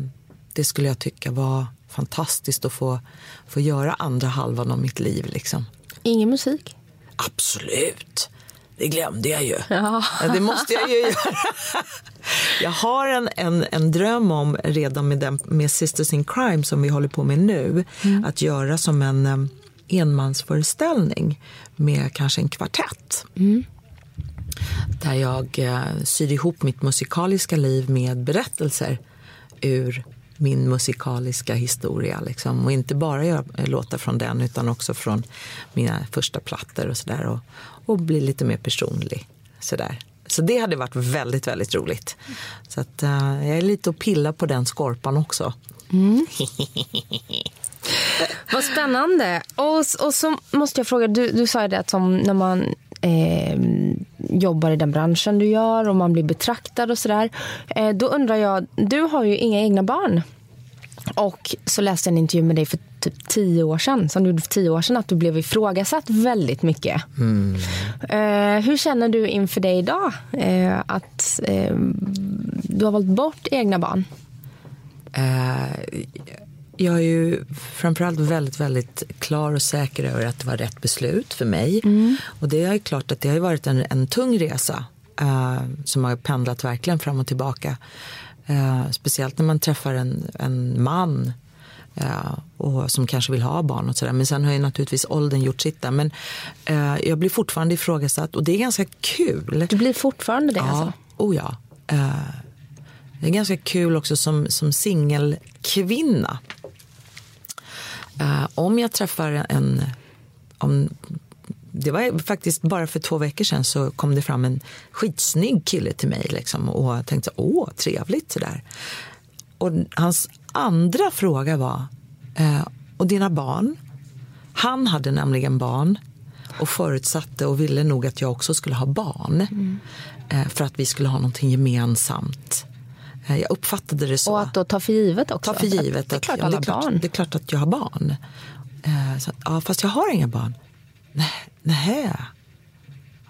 det skulle jag tycka var fantastiskt att få, få göra andra halvan av mitt liv. Liksom. Ingen musik? Absolut. Det glömde jag ju. Ja. Det måste jag ju göra. Jag har en, en, en dröm om redan med, den, med Sisters in Crime som vi håller på med nu mm. att göra som en um, enmansföreställning med kanske en kvartett. Mm. Där jag uh, syr ihop mitt musikaliska liv med berättelser ur min musikaliska historia. Liksom. Och inte bara göra låtar från den utan också från mina första plattor och sådär. Och, och bli lite mer personlig. Sådär. Så det hade varit väldigt, väldigt roligt. Så att, uh, jag är lite och pillar på den skorpan också. Mm. Vad spännande. Och, och så måste jag fråga, du, du sa det att som när man eh, jobbar i den branschen du gör och man blir betraktad och sådär. Eh, då undrar jag, du har ju inga egna barn. Och så läste jag en intervju med dig för typ tio år sedan, som du gjorde för tio år sedan, att du blev ifrågasatt väldigt mycket. Mm. Eh, hur känner du inför det idag? Eh, att eh, du har valt bort egna barn? Jag är ju framförallt väldigt, väldigt klar och säker över att det var rätt beslut för mig. Mm. Och det är klart att det har varit en, en tung resa uh, som har pendlat verkligen fram och tillbaka. Uh, speciellt när man träffar en, en man uh, och som kanske vill ha barn och sådär. Men sen har ju naturligtvis åldern gjort sitt där. Men jag blir fortfarande ifrågasatt och det är ganska kul. Du blir fortfarande det ja. alltså? Oh ja. det är ganska kul också som, som singelkvinna Uh, om jag träffar en... Om, det var faktiskt bara för två veckor sedan så kom det fram en skitsnygg kille till mig liksom, och tänkte åh, trevligt sådär. Och hans andra fråga var, uh, och dina barn? Han hade nämligen barn och förutsatte och ville nog att jag också skulle ha barn. Mm. Uh, för att vi skulle ha någonting gemensamt. Eh, jag uppfattade det så. Och att då ta för givet också? Ta för givet. det är klart att, ja, det, är klart, det är klart att jag har barn. Eh, så, ja, fast jag har inga barn. Nej, nej.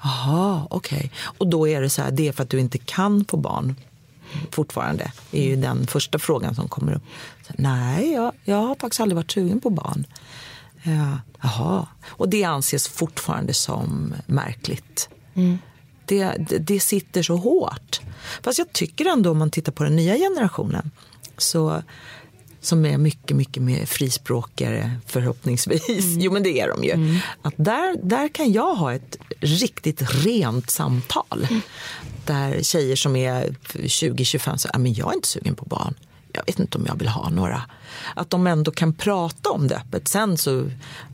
Jaha, okej. Okay. Och då är det så här, det är för att du inte kan få barn fortfarande. Det är ju den första frågan som kommer upp. Så, nej, jag, jag har faktiskt aldrig varit sugen på barn. Ja, jaha. Och det anses fortfarande som märkligt. Mm. Det, det, sitter så hårt. Fast jag tycker ändå om man tittar på den nya generationen så som är mycket, mycket mer frispråkigare förhoppningsvis. Mm. Jo men det är de ju. Mm. Att där, där kan jag ha ett riktigt rent samtal. Mm. Där tjejer som är 20-25 säger, men jag är inte sugen på barn. Jag vet inte om jag vill ha några. Att de ändå kan prata om det öppet. Sen så,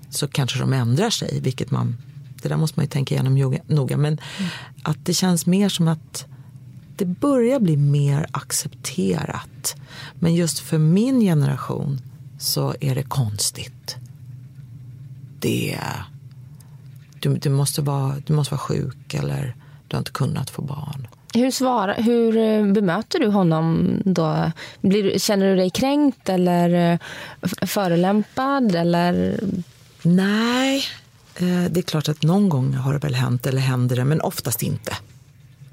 så kanske de ändrar sig, vilket man, det där måste man ju tänka igenom noga. Men mm. att det känns mer som att det börjar bli mer accepterat. Men just för min generation så är det konstigt. Det du, du, måste vara, du måste vara sjuk eller du har inte kunnat få barn. Hur, svarar, hur eh, bemöter du honom då? Blir, känner du dig kränkt eller eh, förelämpad? Eller? Nej, det är klart att någon gång har det väl hänt eller händer det, men oftast inte.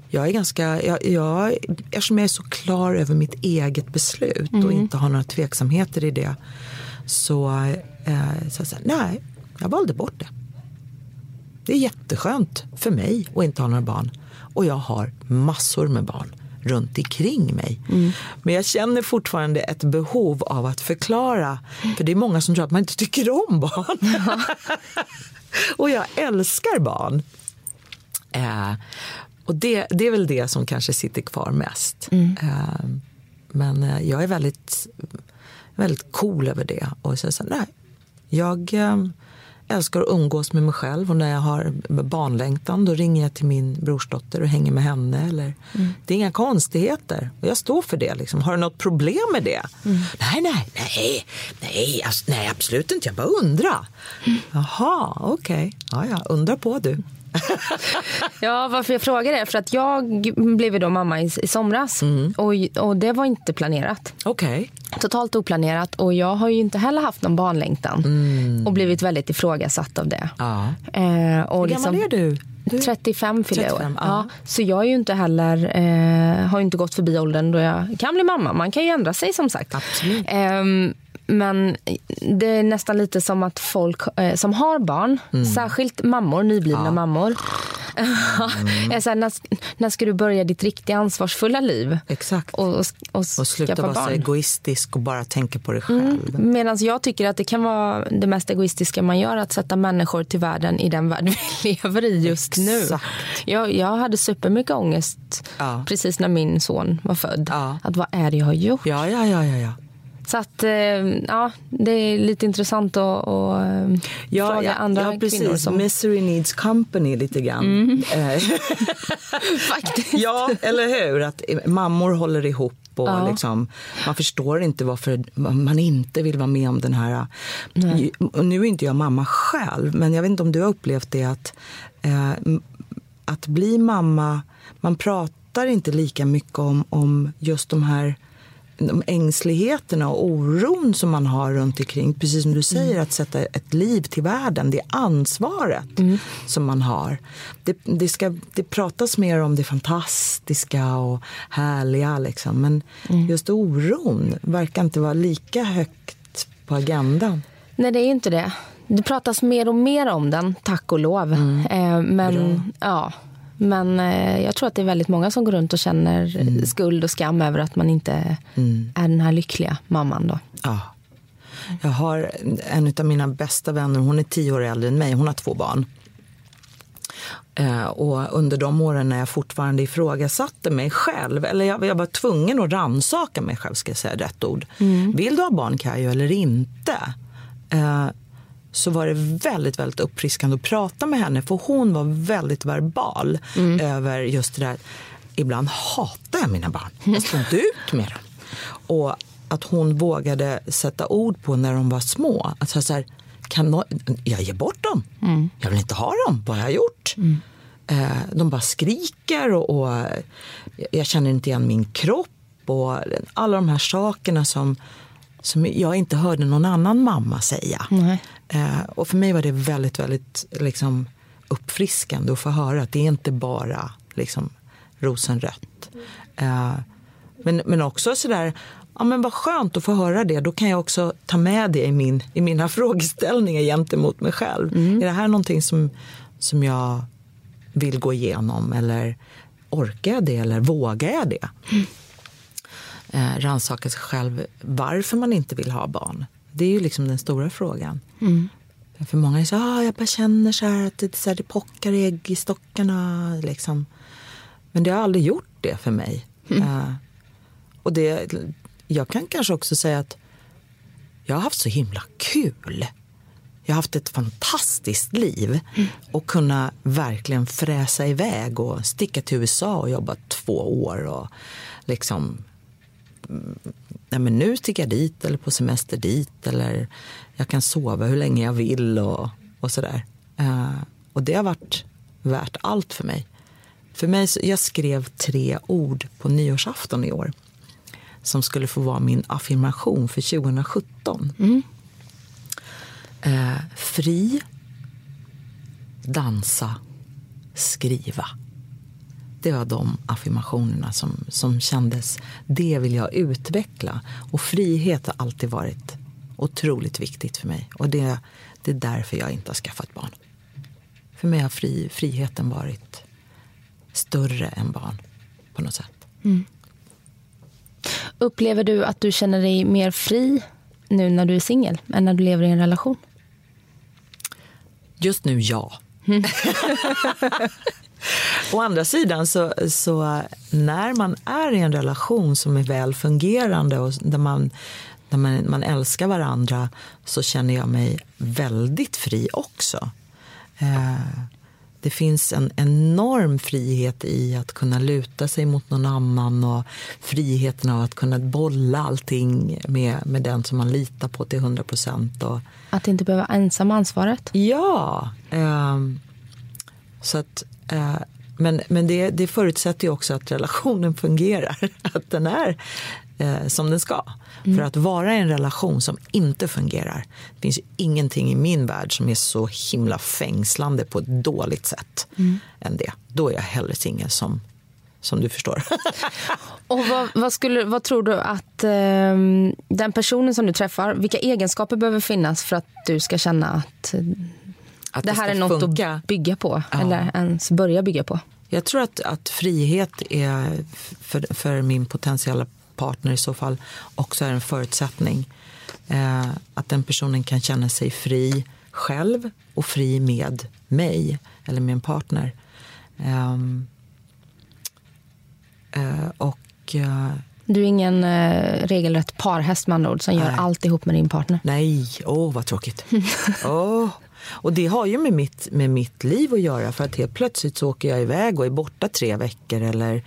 Jag är ganska, jag, jag, eftersom jag är så klar över mitt eget beslut mm. och inte har några tveksamheter i det så, eh, så, så nej, jag valde bort det. Det är jätteskönt för mig att inte ha några barn. Och jag har massor med barn runt omkring mig. Mm. Men jag känner fortfarande ett behov av att förklara. För det är många som tror att man inte tycker om barn. Ja. och jag älskar barn. Eh, och det, det är väl det som kanske sitter kvar mest. Mm. Eh, men eh, jag är väldigt, väldigt cool över det. Och så, så nej, jag eh, älskar att umgås med mig själv och när jag har barnlängtan då ringer jag till min brorsdotter och hänger med henne. Eller, mm. Det är inga konstigheter och jag står för det. Liksom. Har du något problem med det? Mm. Nej, nej, nej, nej, nej, absolut inte. Jag bara undrar. Mm. Jaha, okej. Okay. Ja, ja, undra på du. ja, varför jag frågar är för att jag blev då mamma i, i somras mm. och, och det var inte planerat. Okay. Totalt oplanerat och jag har ju inte heller haft någon barnlängtan mm. och blivit väldigt ifrågasatt av det. Ja. Eh, och Hur liksom, gammal är du? Du? 35 fyller jag år. Ja. Så jag är ju inte heller, eh, har inte gått förbi åldern då jag kan bli mamma. Man kan ju ändra sig som sagt. Absolut. Eh, men det är nästan lite som att folk eh, som har barn, mm. särskilt mammor, nyblivna ja. mammor, mm. är så här, när, när ska du börja ditt riktiga ansvarsfulla liv? Exakt. Och, och, och, och sluta vara så egoistisk och bara tänka på dig mm. själv. Mm. Medan jag tycker att det kan vara det mest egoistiska man gör, att sätta människor till världen i den värld vi lever i just Exakt. nu. Jag, jag hade supermycket ångest ja. precis när min son var född. Ja. Att vad är det jag har gjort? Ja, ja, ja, ja. ja. Så att, eh, ja, det är lite intressant att, att eh, ja, fråga ja, andra ja, precis. kvinnor. Som... Misery needs company lite grann. Mm. Eh. Faktiskt. Ja, eller hur? Att mammor håller ihop och ja. liksom, man förstår inte varför man inte vill vara med om den här... Nej. Nu är inte jag mamma själv, men jag vet inte om du har upplevt det att, eh, att bli mamma, man pratar inte lika mycket om, om just de här de ängsligheterna och oron som man har runt omkring. Precis som du säger, mm. att sätta ett liv till världen. Det ansvaret mm. som man har. Det, det, ska, det pratas mer om det fantastiska och härliga. Liksom. Men mm. just oron verkar inte vara lika högt på agendan. Nej, det är inte det. Det pratas mer och mer om den, tack och lov. Mm. Eh, men ja men eh, jag tror att det är väldigt många som går runt och känner mm. skuld och skam över att man inte mm. är den här lyckliga mamman. Då. Ja. Jag har en av mina bästa vänner, hon är tio år äldre än mig, hon har två barn. Eh, och under de åren när jag fortfarande ifrågasatte mig själv, eller jag, jag var tvungen att ransaka mig själv, ska jag säga rätt ord. Mm. Vill du ha barn Kajo eller inte? Eh, så var det väldigt, väldigt uppfriskande att prata med henne för hon var väldigt verbal mm. över just det där. Ibland hatar jag mina barn. Jag står inte ut med dem. Och att hon vågade sätta ord på när de var små. Att så här, kan no jag ger bort dem. Mm. Jag vill inte ha dem. Vad har jag gjort? Mm. Eh, de bara skriker och, och, jag känner inte igen min kropp. Och alla de här sakerna som, som jag inte hörde någon annan mamma säga. Nej. Eh, och för mig var det väldigt, väldigt liksom, uppfriskande att få höra att det är inte bara liksom, rosenrött. Eh, men, men också sådär, ja men vad skönt att få höra det. Då kan jag också ta med det i, min, i mina frågeställningar gentemot mig själv. Mm. Är det här någonting som, som jag vill gå igenom eller orkar jag det eller vågar jag det? Mm. Eh, rannsaka sig själv varför man inte vill ha barn. Det är ju liksom den stora frågan. Mm. För många är så ah, jag bara känner så här att det, så här, det pockar ägg i stockarna. Liksom. Men det har aldrig gjort det för mig. Mm. Uh, och det, jag kan kanske också säga att jag har haft så himla kul. jag har haft ett fantastiskt liv mm. och kunna verkligen fräsa iväg och sticka till USA och jobba två år och liksom nej men nu sticker jag dit eller på semester dit eller jag kan sova hur länge jag vill och, och sådär. Uh, och det har varit värt allt för mig. För mig, jag skrev tre ord på nyårsafton i år som skulle få vara min affirmation för 2017. Mm. Uh, fri, dansa, skriva det var de affirmationerna som, som kändes, det vill jag utveckla. Och frihet har alltid varit otroligt viktigt för mig. Och det, det är därför jag inte har skaffat barn. För mig har fri, friheten varit större än barn på något sätt. Mm. Upplever du att du känner dig mer fri nu när du är singel än när du lever i en relation? Just nu, ja. Mm. Å andra sidan, så, så när man är i en relation som är väl fungerande och där man, där man, man älskar varandra så känner jag mig väldigt fri också. Eh, det finns en enorm frihet i att kunna luta sig mot någon annan och friheten av att kunna bolla allting med, med den som man litar på till 100 procent. Att inte behöva ensam ansvaret? Ja. Eh, så att Eh, men, men det, det förutsätter ju också att relationen fungerar, att den är eh, som den ska. Mm. För att vara i en relation som inte fungerar, det finns ju ingenting i min värld som är så himla fängslande på ett dåligt sätt mm. än det. Då är jag hellre singel som, som du förstår. Och vad, vad, skulle, vad tror du att eh, den personen som du träffar, vilka egenskaper behöver finnas för att du ska känna att att det, här är något funka. att bygga på, ja. eller ens börja bygga på. Jag tror att, att frihet är för, för min potentiella partner i så fall också är en förutsättning. Eh, att den personen kan känna sig fri själv och fri med mig eller min partner. Um, uh, och uh, du är ingen uh, regelrätt parhäst med andra ord som nej. gör allt ihop med din partner? Nej, åh oh, vad tråkigt. oh, och det har ju med mitt, med mitt liv att göra för att helt plötsligt så åker jag iväg och är borta tre veckor eller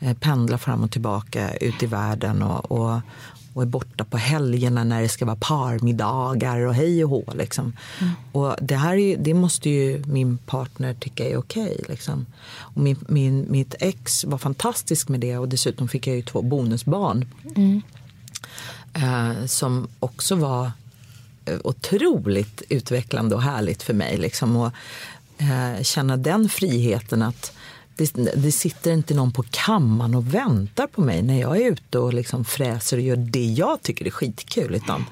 eh, pendlar fram och tillbaka ut i världen och, och, och är borta på helgerna när det ska vara parmiddagar och hej och hå. Liksom. Mm. Och det här är, det måste ju min partner tycka är okej. Okay, liksom. min, min, mitt ex var fantastisk med det och dessutom fick jag ju två bonusbarn. Mm. Eh, som också var otroligt utvecklande och härligt för mig. Liksom, och, eh, känna den friheten att det, det, sitter inte någon på kammaren och väntar på mig när jag är ute och liksom fräser och gör det jag tycker är skitkul. Utan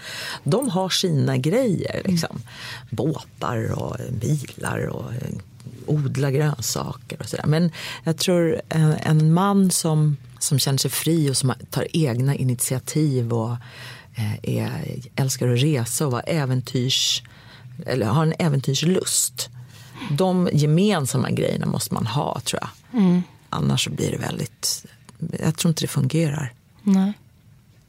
de har sina grejer. Liksom. Mm. Båtar och bilar och eh, odla grönsaker och sådär. Men jag tror en, en man som, som känner sig fri och som tar egna initiativ och Eh, är, älskar att resa och äventyrs, eller har en äventyrslust. De gemensamma grejerna måste man ha, tror jag. Mm. Annars blir det väldigt... Jag tror inte det fungerar. Nej.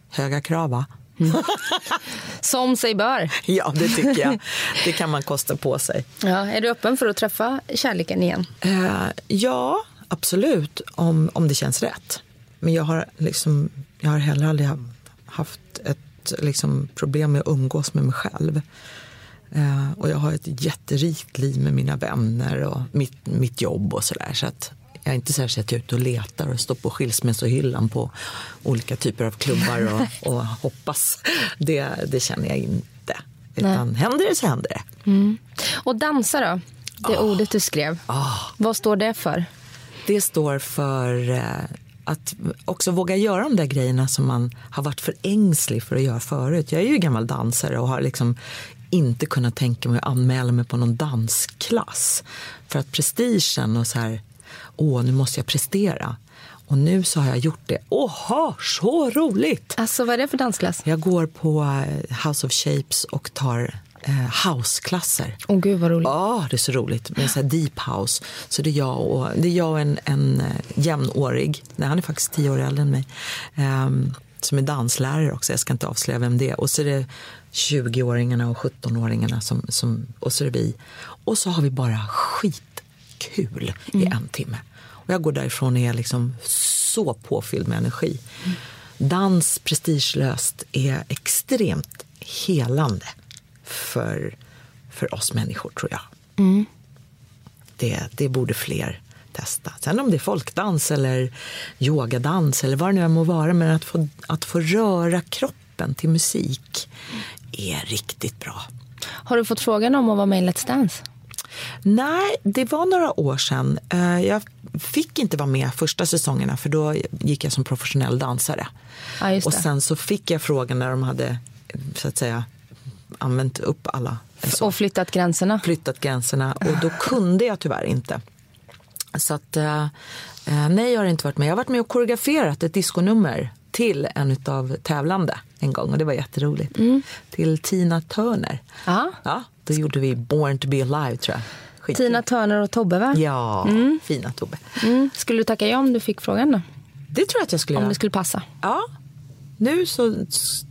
Höga krav, va? Mm. Som sig bör. Ja, det tycker jag. Det kan man kosta på sig. Ja, är du öppen för att träffa kärleken igen? Uh, ja, absolut. Om, om det känns rätt. Men jag har, liksom, jag har heller aldrig haft ett liksom, problem med att umgås med mig själv. Eh, och jag har ett jätterikt liv med mina vänner och mitt, mitt jobb och sådär. Så att jag är inte särskilt ute och letar och står på skilsmässohyllan på olika typer av klubbar och, och hoppas. Det, det känner jag inte. Utan Nej. händer det så händer det. Mm. Och dansa då? Det oh. ordet du skrev. Oh. Vad står det för? Det står för eh, att också våga göra de där grejerna som man har varit för ängslig för att göra förut. Jag är ju gammal dansare och har liksom inte kunnat tänka mig att anmäla mig på någon dansklass. För att prestigen och så här, åh nu måste jag prestera. Och nu så har jag gjort det. Åh, så roligt! Alltså vad är det för dansklass? Jag går på eh, House of Shapes och tar eh, houseklasser. Åh oh, gud vad roligt. Ja, det är så roligt. Med så deep house. Så det är jag och, det är jag och en, en eh, jämnårig, nej han är faktiskt tio år äldre än mig. Um, som är danslärare också, jag ska inte avslöja vem det är. Och så är det 20-åringarna och 17-åringarna som, som, och så är det vi. Och så har vi bara skitkul mm. i en timme. Och jag går därifrån och är liksom så påfylld med energi. Mm. Dans prestigelöst är extremt helande för, för oss människor, tror jag. Mm. Det, det borde fler testa. Sen om det är folkdans eller yogadans eller vad det nu må vara, men att få, att få röra kroppen till musik är riktigt bra. Har du fått frågan om att vara med i Let's Dance? Nej, det var några år sedan. Eh, jag fick inte vara med första säsongerna för då gick jag som professionell dansare. Ja, och sen så fick jag frågan när de hade så att säga använt upp alla. Så. Och flyttat gränserna? Flyttat gränserna och då kunde jag tyvärr inte. Så att, eh, eh, nej, jag har inte varit med. Jag har varit med och koreograferat ett diskonummer till en av tävlande en gång och det var jätteroligt. Mm. Till Tina Turner. Aha. Ja, då gjorde vi Born to be alive tror jag. Skitkul. Tina Turner och Tobbe va? Ja, mm. fina Tobbe. Mm. Skulle du tacka ja om du fick frågan då? Det tror jag att jag skulle Om göra. det skulle passa? Ja. Nu så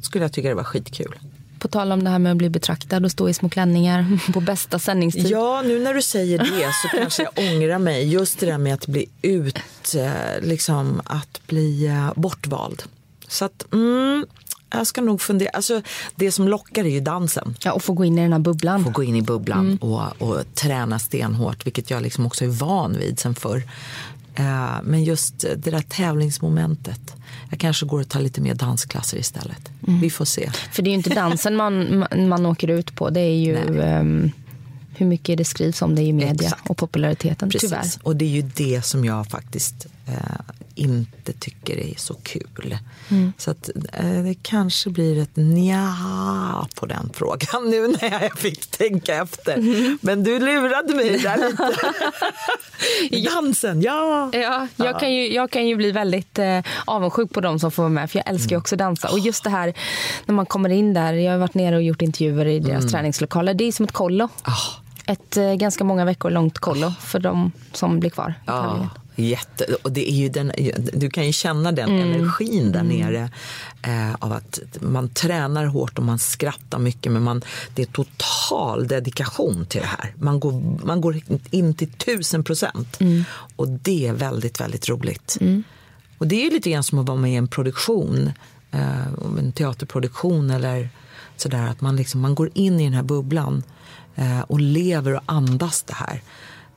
skulle jag tycka det var skitkul. På tal om det här med att bli betraktad och stå i små klänningar på bästa sändningstid. Ja, nu när du säger det så kanske jag ångrar mig. Just det där med att bli ut, eh, liksom att bli eh, bortvald. Så att, mm, jag ska nog fundera. Alltså, det som lockar är ju dansen. Ja, och få gå in i den här bubblan. Få gå in i bubblan mm. och, och träna stenhårt, vilket jag liksom också är van vid sen förr. Uh, men just det där tävlingsmomentet. Jag kanske går och tar lite mer dansklasser istället. Mm. Vi får se. För det är ju inte dansen man, man åker ut på. Det är ju um, hur mycket det skrivs om det i media Exakt. och populariteten. Precis. Tyvärr. Och det är ju det som jag faktiskt uh, inte tycker är så kul. Mm. Så att, eh, det kanske blir ett nja på den frågan nu när jag fick tänka efter. Mm. Men du lurade mig där lite. Dansen, ja! ja jag, Kan ju, jag kan ju bli väldigt eh, avundsjuk på dem som får vara med för jag älskar ju också dansa. Och just det här när man kommer in där, jag har varit nere och gjort intervjuer i deras mm. träningslokaler. Det är som ett kollo. Oh. Ett eh, ganska många veckor långt kollo för de som blir kvar ja. Jätte, och det är ju den, du kan ju känna den mm. energin där mm. nere eh, av att man tränar hårt och man skrattar mycket men man, det är total dedikation till det här. Man går, man går in till tusen procent mm. och det är väldigt, väldigt roligt. Mm. Och det är lite grann som att vara med i en produktion, eh, en teaterproduktion eller sådär att man, liksom, man går in i den här bubblan och lever och andas det här.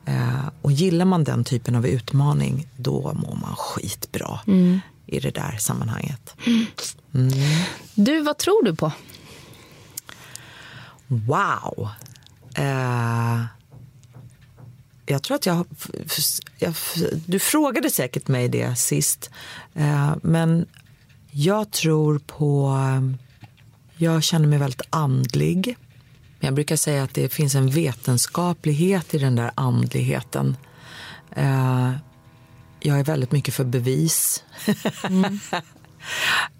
Eh, och gillar man den typen av utmaning, då mår man skitbra mm. i det där sammanhanget. Mm. Du, vad tror du på? Wow! Eh, jag tror att jag, jag, Du frågade säkert mig det sist. Eh, men jag tror på... Jag känner mig väldigt andlig. Jag brukar säga att det finns en vetenskaplighet i den där andligheten. Eh, jag är väldigt mycket för bevis. Mm.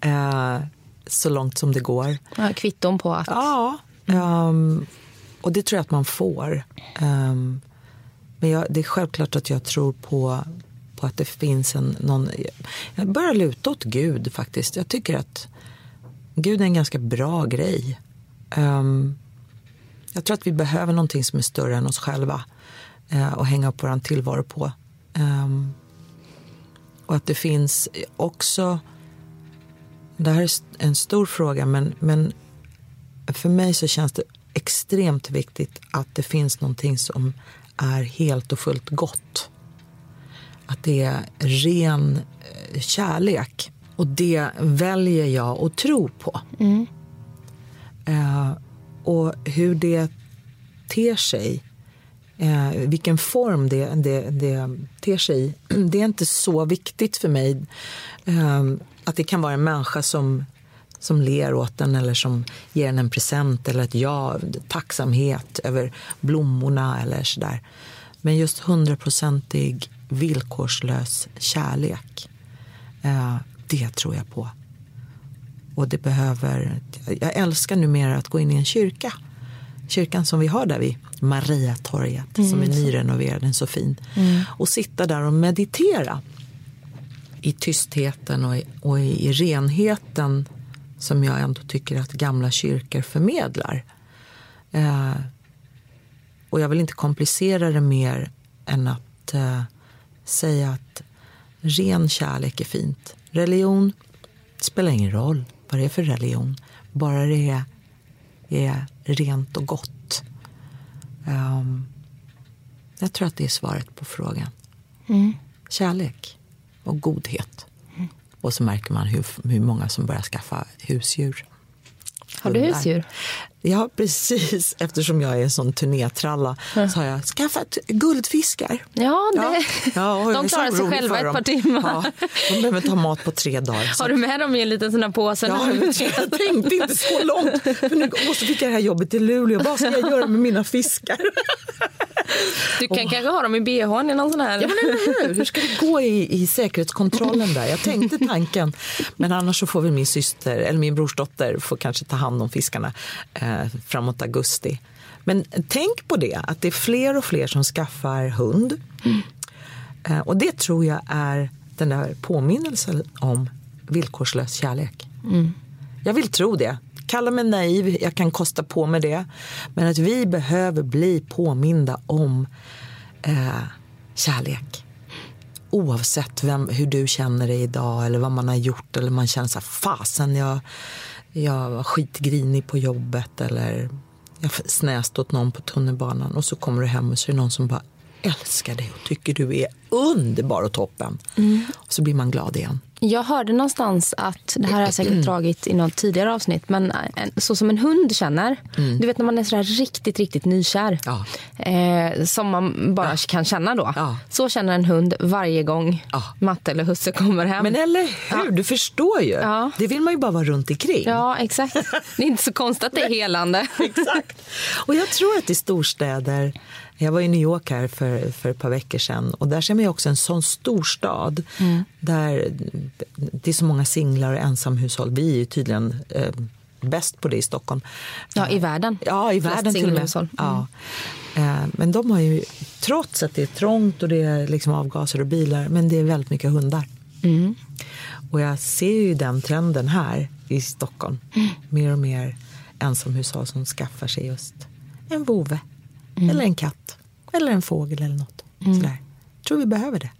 eh, så långt som det går. Ja, kvitton på att... Ja. Um, och det tror jag att man får. Um, men jag, det är självklart att jag tror på, på att det finns en... Någon, jag börjar luta åt Gud faktiskt. Jag tycker att Gud är en ganska bra grej. Um, jag tror att vi behöver någonting som är större än oss själva eh, och hänga upp vår tillvaro på. Um, och att det finns också... Det här är en stor fråga, men, men för mig så känns det extremt viktigt att det finns någonting som är helt och fullt gott. Att det är ren eh, kärlek. Och det väljer jag att tro på. Mm. Uh, och hur det ter sig, eh, vilken form det, det, det ter sig i, det är inte så viktigt för mig. Eh, att det kan vara en människa som, som ler åt en eller som ger en en present eller ett ja, tacksamhet över blommorna eller sådär. Men just hundraprocentig villkorslös kärlek, eh, det tror jag på. Och det behöver, jag älskar numera att gå in i en kyrka. Kyrkan som vi har där vid Mariatorget mm. som är nyrenoverad, den så fin. Mm. Och sitta där och meditera i tystheten och i, och i renheten som jag ändå tycker att gamla kyrkor förmedlar. Eh, och jag vill inte komplicera det mer än att eh, säga att ren kärlek är fint. Religion spelar ingen roll vad det är för religion, bara det är, är rent och gott. Um, jag tror att det är svaret på frågan. Mm. Kärlek och godhet. Mm. Och så märker man hur, hur många som börjar skaffa husdjur. Har du husdjur? Ja, precis. Eftersom jag är en sån turnétralla mm. så har jag skaffat guldfiskar. Ja, det... ja. ja de klarar sig själva ett par timmar. Ja, de behöver ta mat på tre dagar. Så. Har du med dem i en liten sån här påse? Ja, jag tänkte inte så långt. För nu måste fick jag det här jobbet i Luleå. Vad ska jag göra med mina fiskar? Du kan oh. kanske ha dem i bhn i någon sån här... Ja, men hur? hur ska det gå i, i säkerhetskontrollen där? Jag tänkte tanken. Men annars så får väl min syster, eller min brorsdotter, får kanske ta hand om fiskarna. Eh, framåt augusti. Men tänk på det, att det är fler och fler som skaffar hund. Mm. och det tror jag är den där påminnelsen om villkorslös kärlek. Mm. Jag vill tro det. Kalla mig naiv, jag kan kosta på mig det. Men att vi behöver bli påminda om eh, kärlek. Oavsett vem, hur du känner dig idag eller vad man har gjort. Eller man känner så här, fasen jag jag var skitgrinig på jobbet eller jag snäste åt någon på tunnelbanan och så kommer du hem och så är det någon som bara älskar dig och tycker du är underbar och toppen. Mm. Och så blir man glad igen. Jag hörde någonstans att, det här har jag säkert dragit i något tidigare avsnitt, men så som en hund känner. Mm. Du vet när man är så riktigt, riktigt nykär. Ja. Eh, som man bara ja. kan känna då. Ja. Så känner en hund varje gång Matte eller husse kommer hem. Men eller hur, du förstår ju. Det vill man ju bara vara runt omkring. Ja, exakt. Det är inte så konstigt att det är helande. exakt. Och jag tror att i storstäder jag var i New York här för, för ett par veckor sedan och där ser man också en sån stor stad mm. där det är så många singlar och ensamhushåll. Vi är ju tydligen eh, bäst på det i Stockholm. Ja, i världen. Ja, i världen till och med. Mm. Ja. Eh, men de har ju, trots att det är trångt och det är liksom avgaser och bilar, men det är väldigt mycket hundar. Mm. Och jag ser ju den trenden här i Stockholm. Mm. Mer och mer ensamhushåll som skaffar sig just en vovve Mm. Eller en katt. Eller en fågel eller något. Mm. Sådär. Jag tror vi behöver det.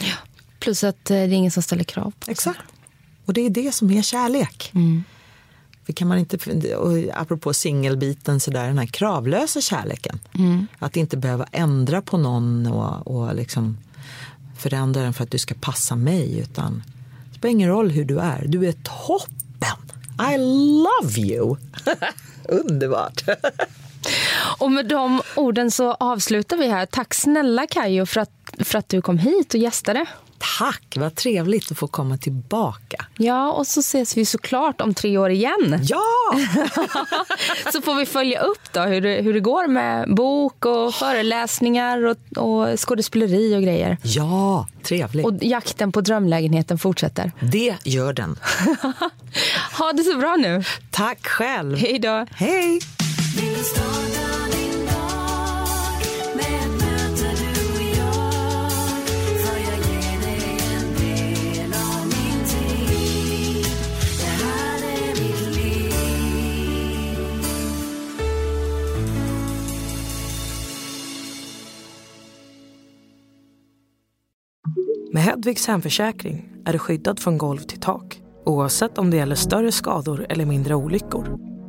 Ja. Plus att eh, det är ingen som ställer krav på Exakt. Och det är det som är kärlek. Mm. För kan man inte, och apropå singelbiten, så där, den här kravlösa kärleken. Mm. Att inte behöva ändra på någon och, och liksom förändra den för att du ska passa mig. Utan det spelar ingen roll hur du är. Du är toppen! I love you! Underbart! Och med de orden så avslutar vi här. Tack snälla Kajo för att, för att du kom hit och gästade. Tack, vad trevligt att få komma tillbaka. Ja, och så ses vi såklart om tre år igen. Ja! så får vi följa upp då hur det, hur det går med bok och föreläsningar och, och skådespeleri och grejer. Ja, trevligt. Och jakten på drömlägenheten fortsätter. Det gör den. ha det så bra nu. Tack själv. Hej då. Hej. Med Hedvigs hemförsäkring är du skyddad från golv till tak oavsett om det gäller större skador eller mindre olyckor.